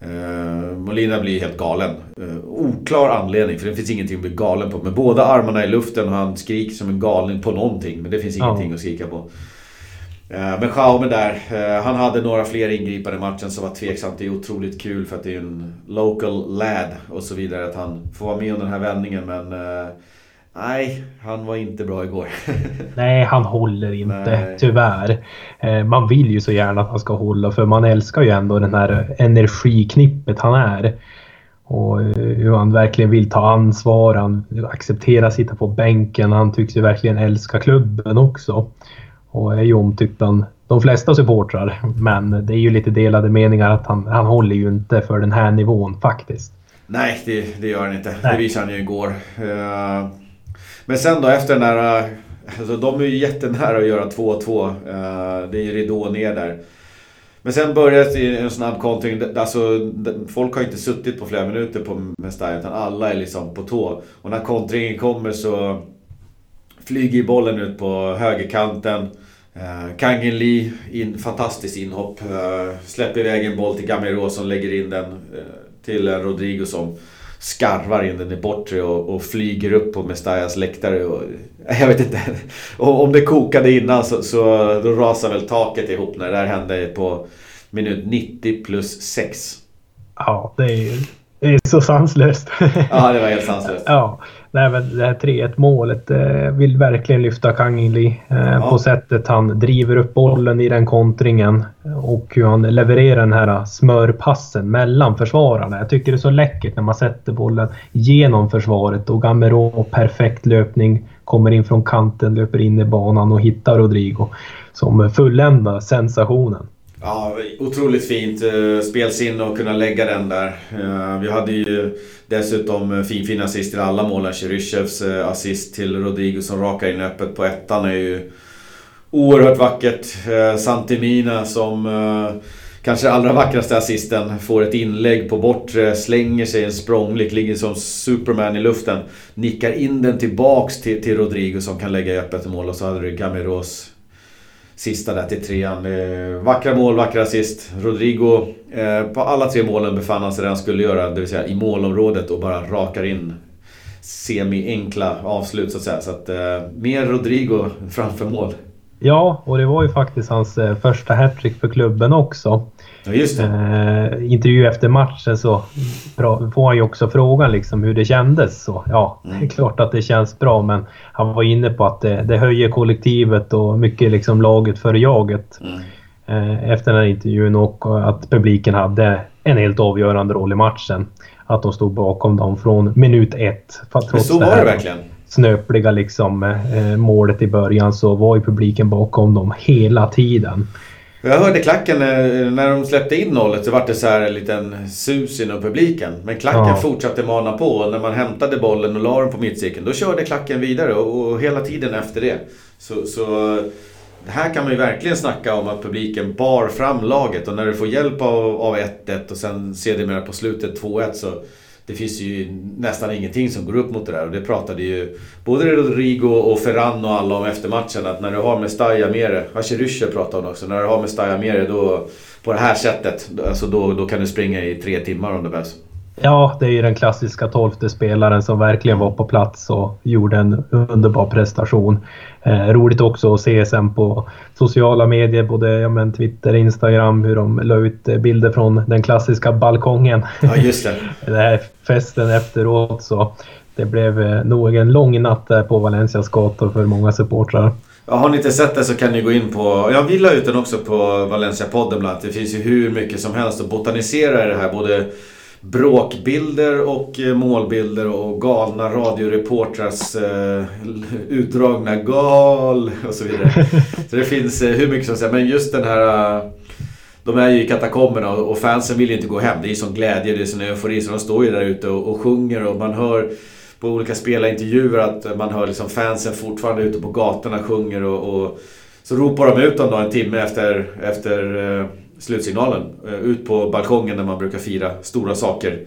Eh, Molina blir helt galen. Eh, oklar anledning, för det finns ingenting att bli galen på. Med båda armarna i luften och han skriker som en galning på någonting. Men det finns ingenting att skrika på. Eh, Men Xiaomi där, eh, han hade några fler ingripande i matchen som var tveksamt. Det är otroligt kul för att det är en local lad och så vidare. Att han får vara med om den här vändningen men... Nej, han var inte bra igår. Nej, han håller inte Nej. tyvärr. Eh, Man vill ju så gärna att han ska hålla för man älskar ju ändå den här energiknippet han är. Och eh, hur han verkligen vill ta ansvar, han accepterar att sitta på bänken. Han tycks ju verkligen älska klubben också. Och är ju omtyckt av de flesta supportrar. Men det är ju lite delade meningar att han, han håller ju inte för den här nivån faktiskt. Nej, det, det gör han inte. Nej. Det visade han ju igår. Eh, men sen då efter den här... Alltså de är ju jättenära att göra 2-2. Eh, det är ju ridå ner där. Men sen börjar det en snabb kontring. Alltså, folk har inte suttit på flera minuter på Mestalla utan alla är liksom på tå. Och när kontringen kommer så flyger ju bollen ut på högerkanten. Uh, Kangin Lee, in, fantastiskt inhopp. Eh, släpper iväg en boll till Gamero som lägger in den eh, till Rodrigo som skarvar in den i bortre och, och flyger upp på Mestallas läktare. Och, jag vet inte. Och om det kokade innan så, så då rasar väl taket ihop när det där hände på minut 90 plus 6. Ja, det är det är så sanslöst. Ja, det var helt sanslöst. Ja, nej, men det här 3-1 målet eh, vill verkligen lyfta Kang Lee eh, Ja. på sättet han driver upp bollen i den kontringen och hur han levererar den här smörpassen mellan försvararna. Jag tycker det är så läckert när man sätter bollen genom försvaret och Gamero perfekt löpning kommer in från kanten, löper in i banan och hittar Rodrigo som fulländar sensationen. Ja, otroligt fint eh, spelsinne att kunna lägga den där. Eh, vi hade ju dessutom finfin fin, fin assist till alla målen. Cherysjevs assist till Rodrigo som rakar in öppet på ettan är ju oerhört vackert. Santimina som kanske allra vackraste assisten får ett inlägg på bortre, slänger sig en språnglik, ligger som Superman i luften. Nickar in den tillbaks till, till Rodrigo som kan lägga i öppet mål och så hade du Gameros Sista där till trean. Eh, vackra mål, vackra assist. Rodrigo, eh, på alla tre målen befann han sig där han skulle göra, det vill säga i målområdet och bara rakar in semi-enkla avslut så att säga. Så att eh, mer Rodrigo framför mål. Ja, och det var ju faktiskt hans eh, första hattrick för klubben också. Ja, just det. Eh, intervju efter matchen så får han ju också frågan liksom hur det kändes. Så, ja, det är klart att det känns bra men han var inne på att det, det höjer kollektivet och mycket liksom laget för jaget. Mm. Eh, efter den här intervjun och att publiken hade en helt avgörande roll i matchen. Att de stod bakom dem från minut ett. För Men trots så var här det verkligen. Snöpliga liksom, eh, målet i början så var ju publiken bakom dem hela tiden. Jag hörde klacken eh, när de släppte in målet så var det så här en liten sus inom publiken. Men klacken Ja. fortsatte mana på när man hämtade bollen och la den på mittcirkeln då körde klacken vidare och, hela tiden efter det. Så, så det här kan man ju verkligen snacka om att publiken bar fram laget och när du får hjälp av, av 1-1 och sen sedermera på slutet 2-1 så det finns ju nästan ingenting som går upp mot det där. Och det pratade ju både Rodrigo och Ferran och alla om efter matchen. Att när du har Mestalla med det, Hacheryscher pratade om också. När du har Mestalla med dig då, på det här sättet, alltså då, då kan du springa i tre timmar om det behövs. Ja, det är ju den klassiska tolfte spelaren som verkligen var på plats och gjorde en underbar prestation. Eh, roligt också att se sen på sociala medier, både ja, men Twitter, Instagram, hur de la ut bilder från den klassiska balkongen. Ja, just det. den här festen efteråt. Så det blev eh, nog en lång natt där på Valencias gator för många supportrar. Ja, har ni inte sett det så kan ni gå in på... Jag vill la ut den också på Valencia-podden bland annat. Det finns ju hur mycket som helst att botanisera i det här. Både bråkbilder och eh, målbilder och galna radioreportrars eh, utdragna gal och så vidare. Så det finns eh, hur mycket som helst. Men just den här... Eh, de är ju i katakomberna och fansen vill ju inte gå hem. Det är ju sån glädje, det är sån eufori. Så de står ju där ute och, och sjunger och man hör på olika spelarintervjuer att man hör liksom fansen fortfarande ute på gatorna sjunger och, och så ropar de ut dem då en timme efter, efter slutsignalen. Eh, ut på balkongen där man brukar fira stora saker.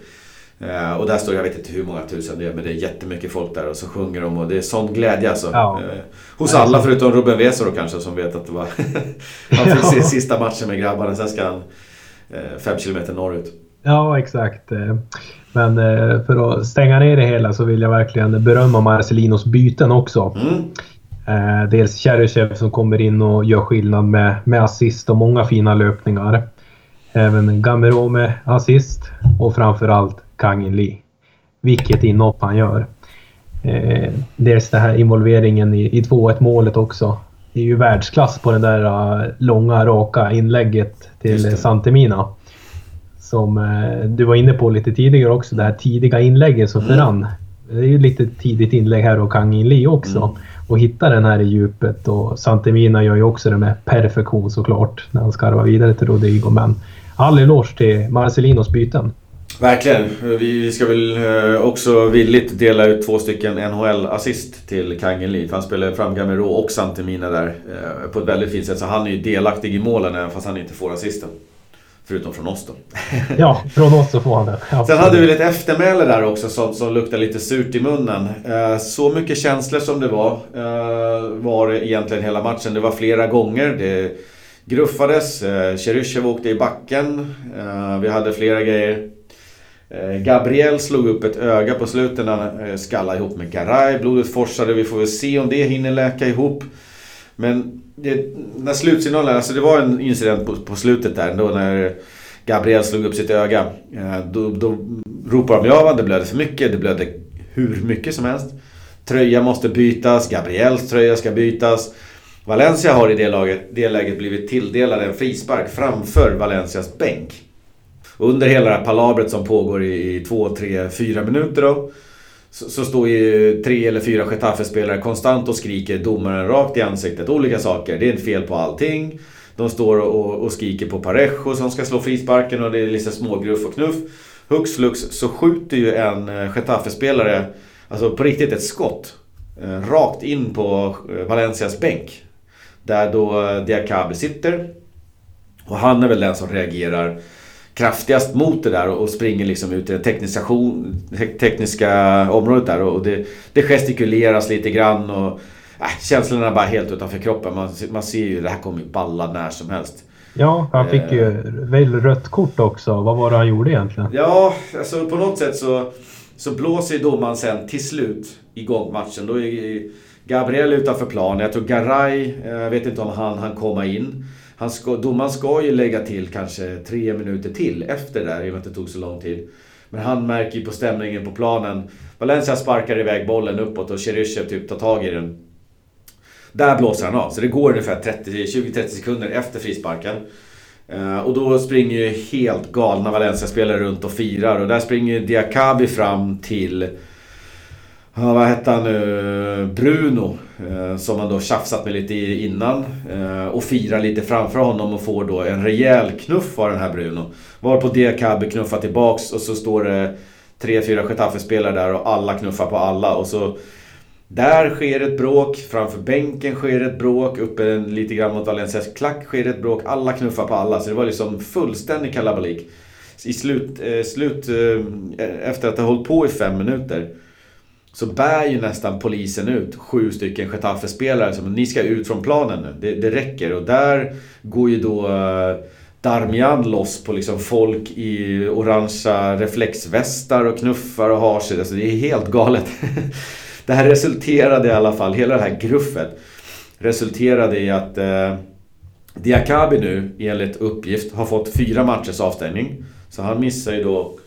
Eh, och där står jag vet inte hur många tusen det är men det är jättemycket folk där och så sjunger de och det är sån glädje alltså. Ja. Eh, hos alla förutom Ruben Weser kanske som vet att det var... han fick se sista matchen med grabbarna sen ska han fem kilometer norrut. Ja exakt. Men för att stänga ner det hela så vill jag verkligen berömma Marcelinos byten också. Mm. Eh, dels Cheryshev som kommer in och gör skillnad med, med assist och många fina löpningar. Även Gamero med assist och framförallt Kangin Lee. Vilket inhopp han gör. Eh, dels den här involveringen i, i 2-1 målet också. Det är ju världsklass på det där uh, långa raka inlägget till Santemina. Som uh, du var inne på lite tidigare också, det här tidiga inlägget som mm. Ferran. Det är ju lite tidigt inlägg här och Kangin Lee också. Mm och hitta den här i djupet. Och Santemina gör ju också det med perfektion såklart när han skarvar vidare till Rodrigo. Men all eloge till Marcelinos byten. Verkligen. Vi ska väl eh, också villigt dela ut två stycken NHL-assist till Kangen Lee. För han spelar fram Gamero och Santemina där eh, på ett väldigt fint sätt. Så han är ju delaktig i målen även fast han inte får assisten. Förutom från oss då. ja, från oss så får han det. Absolut. Sen hade vi lite eftermäle där också som, som luktar lite surt i munnen. Eh, så mycket känslor som det var eh, var det egentligen hela matchen. Det var flera gånger. Det gruffades. Eh, Cheryshev åkte i backen. Eh, vi hade flera grejer. Gabriel slog upp ett öga på slutet när han skallade ihop med Garay. Blodet forsade. Vi får väl se om det hinner läka ihop. Men det, när slutsignalen, alltså det var en incident på, på slutet där då när Gabriel slog upp sitt öga. Eh, då, då ropar de ja, det blödde för mycket, det blödde hur mycket som helst. Tröja måste bytas, Gabriels tröja ska bytas. Valencia har i det, laget, det läget blivit tilldelade en frispark framför Valencias bänk. under hela det här palabret som pågår i, i två, tre, fyra minuter då så, så står ju tre eller fyra Getafe-spelare konstant och skriker domaren rakt i ansiktet. Olika saker. Det är inte fel på allting. De står och, och skriker på Parejo som ska slå frisparken och det är lite smågruff och knuff. Hux flux så skjuter ju en eh, Getafe-spelare, alltså på riktigt ett skott, eh, rakt in på eh, Valencias bänk. Där då Diakabi sitter. Och han är väl den som reagerar kraftigast mot det där och springer liksom ut i det tekniska, tekniska området där. Och det, det gestikuleras lite grann och äh, känslorna är bara helt utanför kroppen. Man, man ser ju det här kommer ju balla när som helst. Ja, han fick ju eh. väl rött kort också. Vad var det han gjorde egentligen? Ja, alltså på något sätt så, så blåser ju domaren sen till slut igång matchen. Då är Gabriel utanför planen. Jag tror Garay, jag vet inte om han han komma in. Han ska, domaren ska ju lägga till kanske tre minuter till efter det där i och med att det tog så lång tid. Men han märker ju på stämningen på planen. Valencia sparkar iväg bollen uppåt och Cheryshev typ tar tag i den. Där blåser han av. Så det går ungefär 20-30 sekunder efter frisparken. Eh, och då springer ju helt galna Valencia-spelare runt och firar. Och där springer Diakabi fram till Ja, vad hette han nu? Bruno. Eh, som han då tjafsat med lite innan. Eh, och firar lite framför honom och får då en rejäl knuff av den här Bruno. Varpå Diakabi knuffar tillbaks och så står det tre, fyra Getafe-spelare där och alla knuffar på alla. Och så där sker ett bråk, framför bänken sker ett bråk, uppe lite grann mot Valencias klack sker ett bråk. Alla knuffar på alla, så det var liksom fullständig kalabalik. i slut, eh, slut eh, efter att ha hållit på i fem minuter så bär ju nästan polisen ut sju stycken Getafe-spelare som ni ska ut från planen nu. Det, det räcker och där går ju då eh, Darmian loss på liksom folk i orangea reflexvästar och knuffar och har sig. Alltså det är helt galet. det här resulterade i alla fall, hela det här gruffet resulterade i att eh, Diakabi nu enligt uppgift har fått fyra matchers avstängning. Så han missar ju då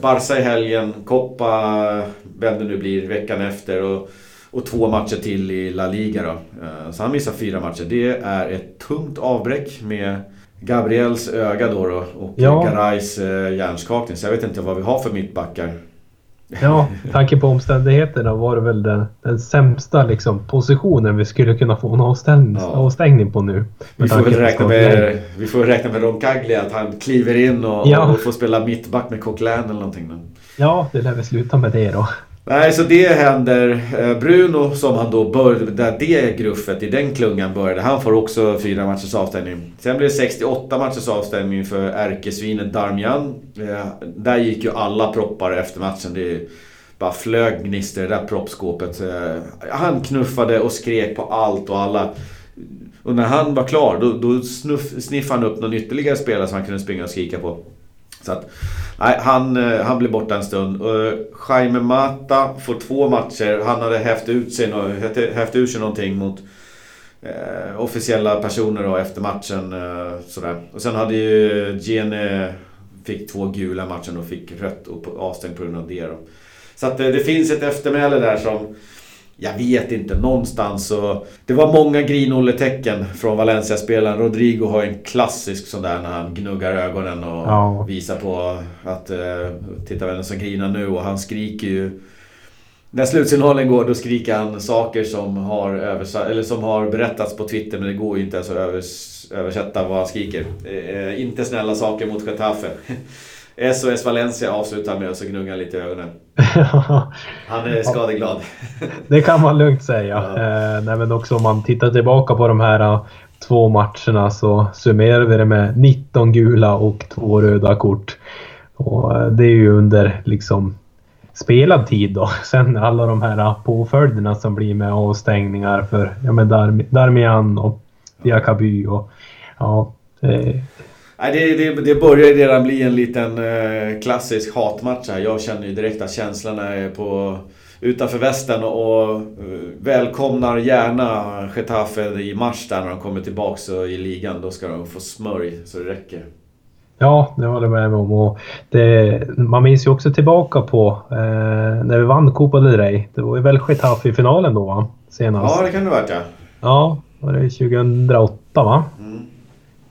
Barca i helgen, Coppa, vem det nu blir, veckan efter och, och två matcher till i La Liga då. Eh, så han missar fyra matcher. Det är ett tungt avbräck med Gabriels öga då, då och ja. Garais eh, hjärnskakning. Så jag vet inte vad vi har för mittbackar. Ja, tanke på omständigheterna var det väl den, den sämsta liksom, positionen vi skulle kunna få en avstängning, ja. avstängning på nu. Vi får, väl räkna med, vi får räkna med Roncaglia, att han kliver in och, ja. och får spela mittback med Coquelin eller någonting. Ja, det lär väl sluta med det då. Nej, så det händer. Eh, Bruno som han då började, där det gruffet i den klungan började, han får också fyra matchers avstängning. Sen blev det 68 matchers avstängning för ärkesvinet Darmian. Eh, där gick ju alla proppar efter matchen. Det bara flög gnistor i det där proppskåpet. Eh, han knuffade och skrek på allt och alla. Och när han var klar, då, då snuff, sniffade han upp någon ytterligare spelare som han kunde springa och skrika på. Så att, nej, han, eh, han blir borta en stund. Eh, Jaime Mata får två matcher. Han hade hävt ut sig, häft ut sig någonting mot eh, officiella personer då efter matchen. Eh, sådär. Och sen hade ju Gene eh, fick två gula matchen och fick rött och avstängd på grund av det. Då. Så att det finns ett eftermäle där som jag vet inte, någonstans så... Det var många grinolletecken från Valencia-spelaren. Rodrigo har en klassisk sån där när han gnuggar ögonen och ja. visar på att... Eh, titta vem som grinar nu och han skriker ju... När slutsignalen går då skriker han saker som har, översatt, eller som har berättats på Twitter men det går ju inte ens att övers, översätta vad han skriker. Eh, inte snälla saker mot Getafe. SOS Valencia avslutar med att gnugga lite i ögonen. Han är skadeglad. det kan man lugnt säga. Ja. Eh, nej, men också om man tittar tillbaka på de här uh, två matcherna så summerar vi det med 19 gula och två röda kort. Och uh, det är ju under liksom spelad tid då. Sen alla de här påföljderna som blir med avstängningar för ja, men Darm Darmian och Diakaby och ja, Nej, det, det, det börjar redan bli en liten eh, klassisk hatmatch här. Jag känner ju direkt att känslorna är på utanför västen och uh, välkomnar gärna Getafe i mars där när de kommer tillbaka i ligan. Då ska de få smörj så det räcker. Ja, det håller jag med om. Och det, man minns ju också tillbaka på eh, när vi vann Copa del Rey. Det var ju väl Getafe i finalen då va? Senast. Ja, det kan det ha varit ja. Ja, var det 2008 va? Mm.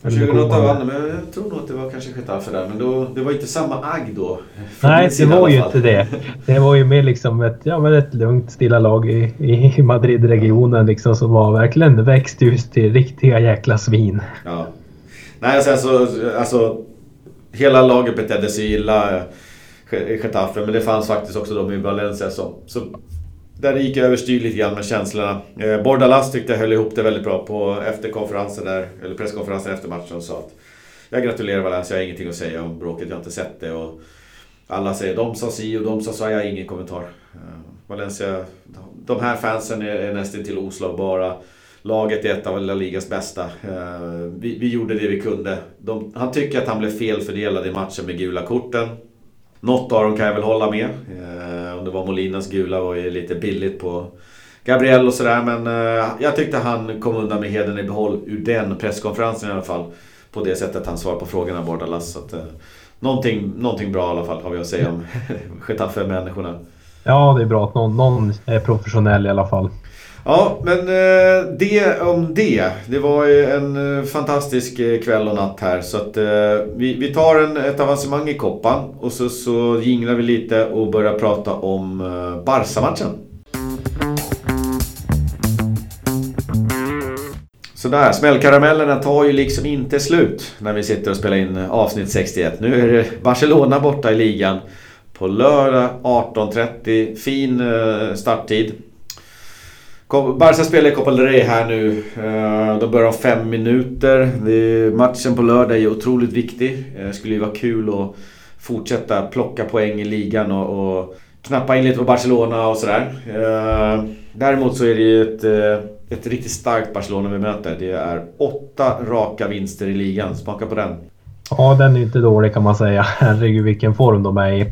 2008 vann men jag tror nog att det var kanske Getafe där. Men då, det var inte samma agg då. Nej, det var ju inte det. Det var ju mer liksom ett, ja, men ett lugnt, stilla lag i, i Madridregionen liksom som var verkligen växt just till riktiga jäkla svin. Ja. Nej, alltså, alltså, alltså hela laget betedde sig illa. Getafe, men det fanns faktiskt också de i Valencia som, som där det gick överstyr lite grann med känslorna. Eh, Bordalas tyckte jag höll ihop det väldigt bra på efterkonferensen där, eller presskonferensen efter matchen och sa att jag gratulerar Valencia, jag har ingenting att säga om bråket, jag har inte sett det. Och alla säger de sa si och de sa så, jag har ingen kommentar. Eh, Valencia, de här fansen är, är nästan till oslagbara. Laget är ett av La Ligas bästa. Eh, vi, vi gjorde det vi kunde. De, han tycker att han blev felfördelad i matchen med gula korten. Något av dem kan jag väl hålla med. Eh, om det var Molinas gula var ju lite billigt på Gabriel och sådär. Men eh, jag tyckte han kom undan med heden i behåll ur den presskonferensen i alla fall. På det sättet han svarade på frågorna Bordalas. Så att, eh, någonting, någonting bra i alla fall har vi att säga om Getafe-människorna. Ja, det är bra att någon, någon är professionell i alla fall. Ja, men eh, det om det. Det var en eh, fantastisk eh, kväll och natt här. Så att vi, vi tar en, ett avancemang i koppan och så, så jinglar vi lite och börjar prata om Barca-matchen. Sådär, smällkaramellerna tar ju liksom inte slut när vi sitter och spelar in avsnitt 61. Nu är det Barcelona borta i ligan. På lördag 18.30, fin starttid. Barca spelar i Copa del Rey här nu. Eh, de börjar om fem minuter. Matchen på lördag är otroligt viktig. Det skulle ju vara kul att fortsätta plocka poäng i ligan och, och knappa in lite på Barcelona och sådär. Eh, däremot så är det ju ett, ett riktigt starkt Barcelona vi möter. Det är åtta raka vinster i ligan. Smaka på den. Ja, den är inte dålig kan man säga. Herregud vilken form de är i.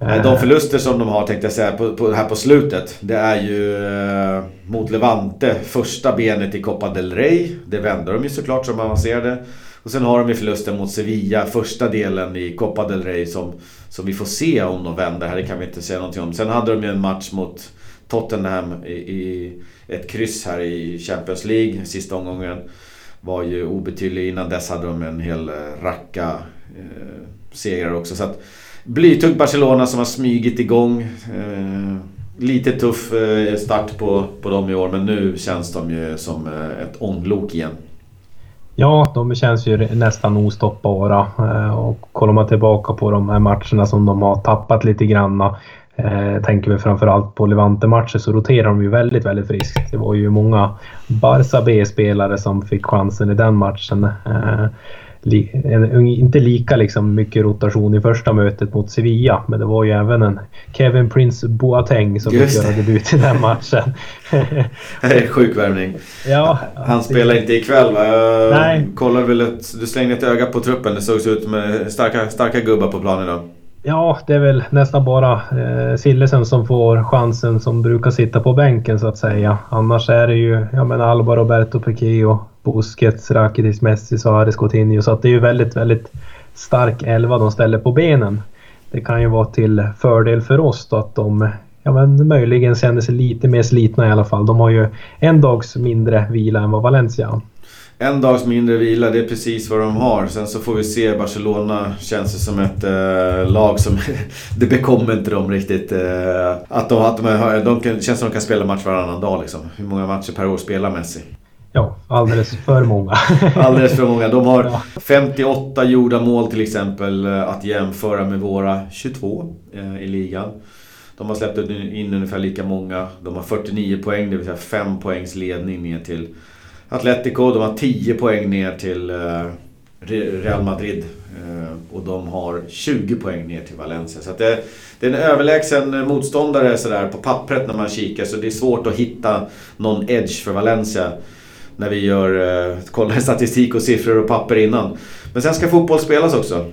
Eh, de förluster som de har tänkte jag säga på, på, här på slutet. Det är ju eh, mot Levante, första benet i Copa del Rey. Det vände de ju såklart som avancerade. Och sen har de ju förlusten mot Sevilla, första delen i Copa del Rey som, som vi får se om de vänder här. Det kan vi inte säga någonting om. Sen hade de ju en match mot Tottenham i, i ett kryss här i Champions League sista omgången. Var ju obetydlig. Innan dess hade de en hel eh, racka eh, segrar också. Så att, Blytungt Barcelona som har smygit igång. Eh, lite tuff eh, start på, på dem i år men nu känns de ju som eh, ett ånglok igen. Ja, de känns ju nästan ostoppbara. Eh, och kollar man tillbaka på de här matcherna som de har tappat lite grann. Eh, tänker vi framförallt på Levante-matcher så roterar de ju väldigt, väldigt friskt. Det var ju många Barca B-spelare som fick chansen i den matchen. En, inte lika liksom mycket rotation i första mötet mot Sevilla. Men det var ju även en Kevin Prince Boateng som fick göra debut i den matchen. sjuk värvning. Ja, Han spelar inte ikväll va? Jag nej. kollade väl ett, du slängde ett öga på truppen. Det såg ut med starka, starka gubbar på planen idag. Ja, det är väl nästan bara eh, Sillesen som får chansen som brukar sitta på bänken så att säga. Annars är det ju ja, men Alba, Roberto Piqué och Busquets, Rakitic, Messi, Suarez, Coutinho. Så att det är ju väldigt, väldigt stark elva de ställer på benen. Det kan ju vara till fördel för oss då att de ja, men möjligen känner sig lite mer slitna i alla fall. De har ju en dags mindre vila än vad Valencia har. En dags mindre vila, det är precis vad de har. Sen så får vi se. Barcelona känns det som ett äh, lag som... det bekommer inte dem riktigt. Äh, att de, att de, de, de känns som att de kan spela match varannan dag liksom. Hur många matcher per år spelar Messi? Ja, alldeles för många. alldeles för många. De har 58 gjorda mål till exempel eh, att jämföra med våra 22 i ligan. De har släppt in ungefär lika många. De har 49 poäng, det vill säga 5 poängs ledning ner till Atletico. De har 10 poäng ner till eh, Real Madrid. Eh, och de har 20 poäng ner till Valencia. Så det, det, är en överlägsen motståndare sådär på pappret när man kikar. Så det är svårt att hitta någon edge för Valencia. När vi gör, eh, kollar statistik och siffror och papper innan. Men sen ska fotboll spelas också.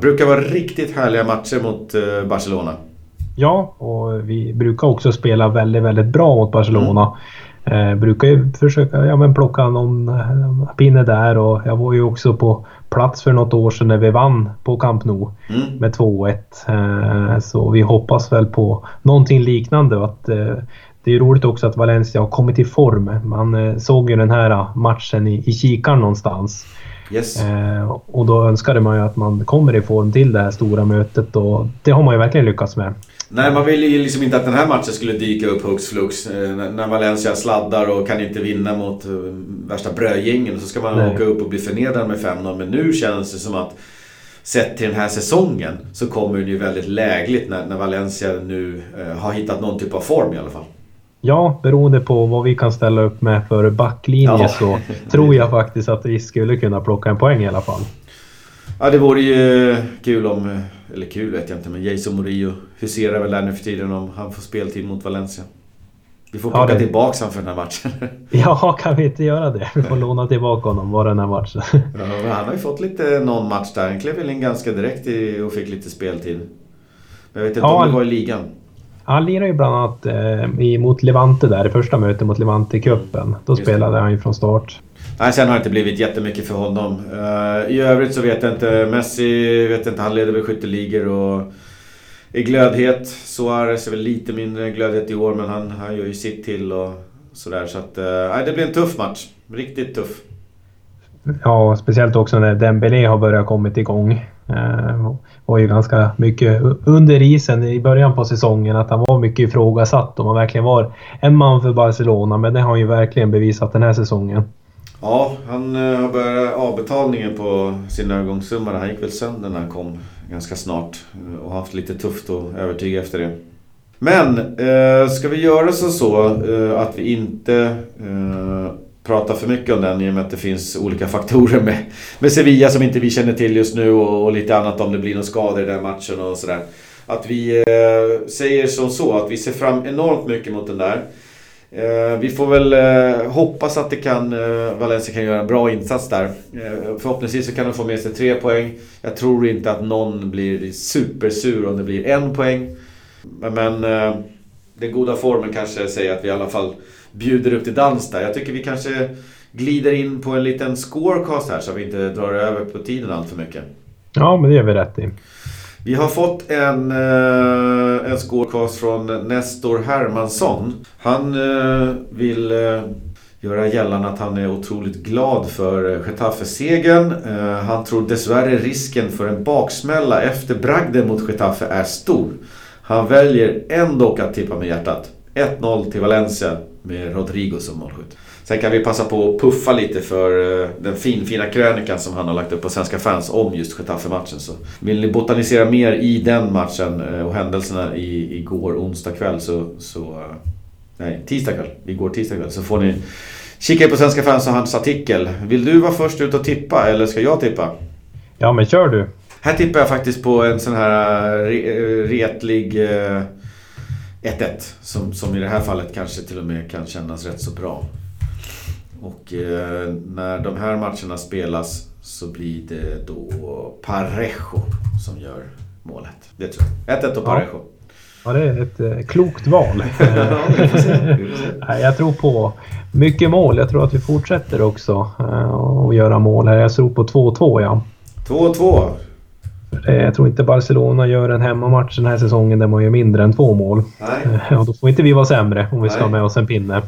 brukar vara riktigt härliga matcher mot Barcelona. Ja, och vi brukar också spela väldigt, väldigt bra mot Barcelona. Mm. Eh, brukar ju försöka ja, men plocka någon eh, pinne där och jag var ju också på plats för något år sedan när vi vann på Camp Nou mm. med 2-1. Eh, så vi hoppas väl på någonting liknande. Att, eh, det är roligt också att Valencia har kommit i form. Man eh, såg ju den här matchen i, i kikaren någonstans. Yes. Eh, och då önskade man ju att man kommer i form till det här stora mötet och det har man ju verkligen lyckats med. Nej, man vill ju liksom inte att den här matchen skulle dyka upp hux flux. Eh, när Valencia sladdar och kan inte vinna mot eh, värsta brödgängen. Så ska man Nej. åka upp och bli förnedrad med 5-0. Men nu känns det som att sett till den här säsongen så kommer det ju väldigt lägligt när, när Valencia nu eh, har hittat någon typ av form i alla fall. Ja, beroende på vad vi kan ställa upp med för backlinje ja. så tror jag faktiskt att vi skulle kunna plocka en poäng i alla fall. Ja, det vore ju kul om... Eller kul vet jag inte, men Jason Murillo huserar väl där nu för tiden om han får speltid mot Valencia. Vi får plocka ja, det... tillbaka honom för den här matchen. Ja, kan vi inte göra det? Vi får låna tillbaka honom bara den här matchen. Ja, han har ju fått lite någon match där. Han klev väl in ganska direkt i, och fick lite speltid. Men jag vet inte ja, om det var i ligan. Han lirade ju bland annat eh, mot Levante där, i första mötet mot Levante i cupen. Då Just spelade det. han ju från start. Nej, sen har det inte blivit jättemycket för honom. Uh, I övrigt så vet jag inte. Messi vet jag inte, han leder väl skytteligor och är glödhet. Suarez är väl lite mindre glödhet i år men han, han gör ju sitt till och sådär. Så att, uh, det blir en tuff match. Riktigt tuff. Ja, speciellt också när Dembélé har börjat kommit igång. Eh, var ju ganska mycket under isen i början på säsongen att han var mycket ifrågasatt om han verkligen var en man för Barcelona. Men det har han ju verkligen bevisat den här säsongen. Ja, han eh, har börjat avbetalningen på sin övergångssumma. Han gick väl sönder när han kom ganska snart. Eh, och har haft lite tufft att övertyga efter det. Men eh, ska vi göra så, så eh, att vi inte eh, Prata för mycket om den i och med att det finns olika faktorer med, med Sevilla som inte vi känner till just nu och, och lite annat om det blir några skador i den matchen och sådär. Att vi eh, säger som så att vi ser fram enormt mycket mot den där. Eh, vi får väl eh, hoppas att det kan, eh, Valencia kan göra en bra insats där. Eh, förhoppningsvis så kan de få med sig tre poäng. Jag tror inte att någon blir supersur om det blir en poäng. Men, men eh, den goda formen kanske säger att vi i alla fall bjuder upp till dans där. Jag tycker vi kanske glider in på en liten scorecast här så vi inte drar över på tiden allt för mycket. Ja, men det gör vi rätt i. Vi har fått en, eh, en scorecast från Nestor Hermansson. Han eh, vill eh, göra gällande att han är otroligt glad för Getafe-segern. Han tror dessvärre risken för en baksmälla efter bragden mot Getafe är stor. Han väljer ändå att tippa med hjärtat. 1-0 till Valencia med Rodrigo som målskytt. Sen kan vi passa på att puffa lite för eh, den finfina krönikan som han har lagt upp på Svenska fans om just Getafe-matchen. Så vill ni botanisera mer i den matchen eh, och händelserna i, igår onsdag kväll så... så eh, nej, tisdag kväll. Igår tisdag kväll. Så får ni kika in på Svenska fans och hans artikel. Vill du vara först ut och tippa eller ska jag tippa? Ja, men kör du. Här tippar jag faktiskt på en sån här retlig 1-1. Som, som i det här fallet kanske till och med kan kännas rätt så bra. Och eh, när de här matcherna spelas så blir det då Parejo som gör målet. Det tror jag. 1-1 och Parejo. Ja. det är ett eh, klokt val. jag tror på mycket mål. Jag tror att vi fortsätter också eh, att göra mål här. Jag tror på 2-2 ja. 2-2. Jag tror inte Barcelona gör en hemmamatch den här säsongen där man gör mindre än två mål. Nej. Och då får inte vi vara sämre om vi ska ha med oss en pinne.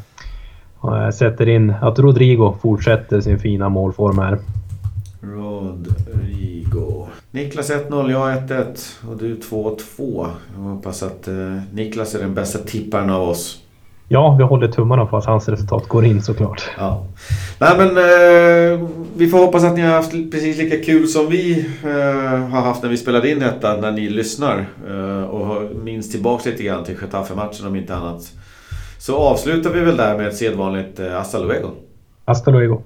Jag sätter in att Rodrigo fortsätter sin fina målform här. Rodrigo. Niklas 1-0, jag 1-1 och du 2-2. Jag hoppas att eh, Niklas är den bästa tipparen av oss. Ja, vi håller tummarna på att hans resultat går in såklart. Ja. Nej men eh, vi får hoppas att ni har haft precis lika kul som vi eh, har haft när vi spelade in detta, när ni lyssnar. Eh, och minns tillbaka lite grann till Getafe-matchen om inte annat. Så avslutar vi väl där med ett sedvanligt eh, hasta luego. Hasta luego.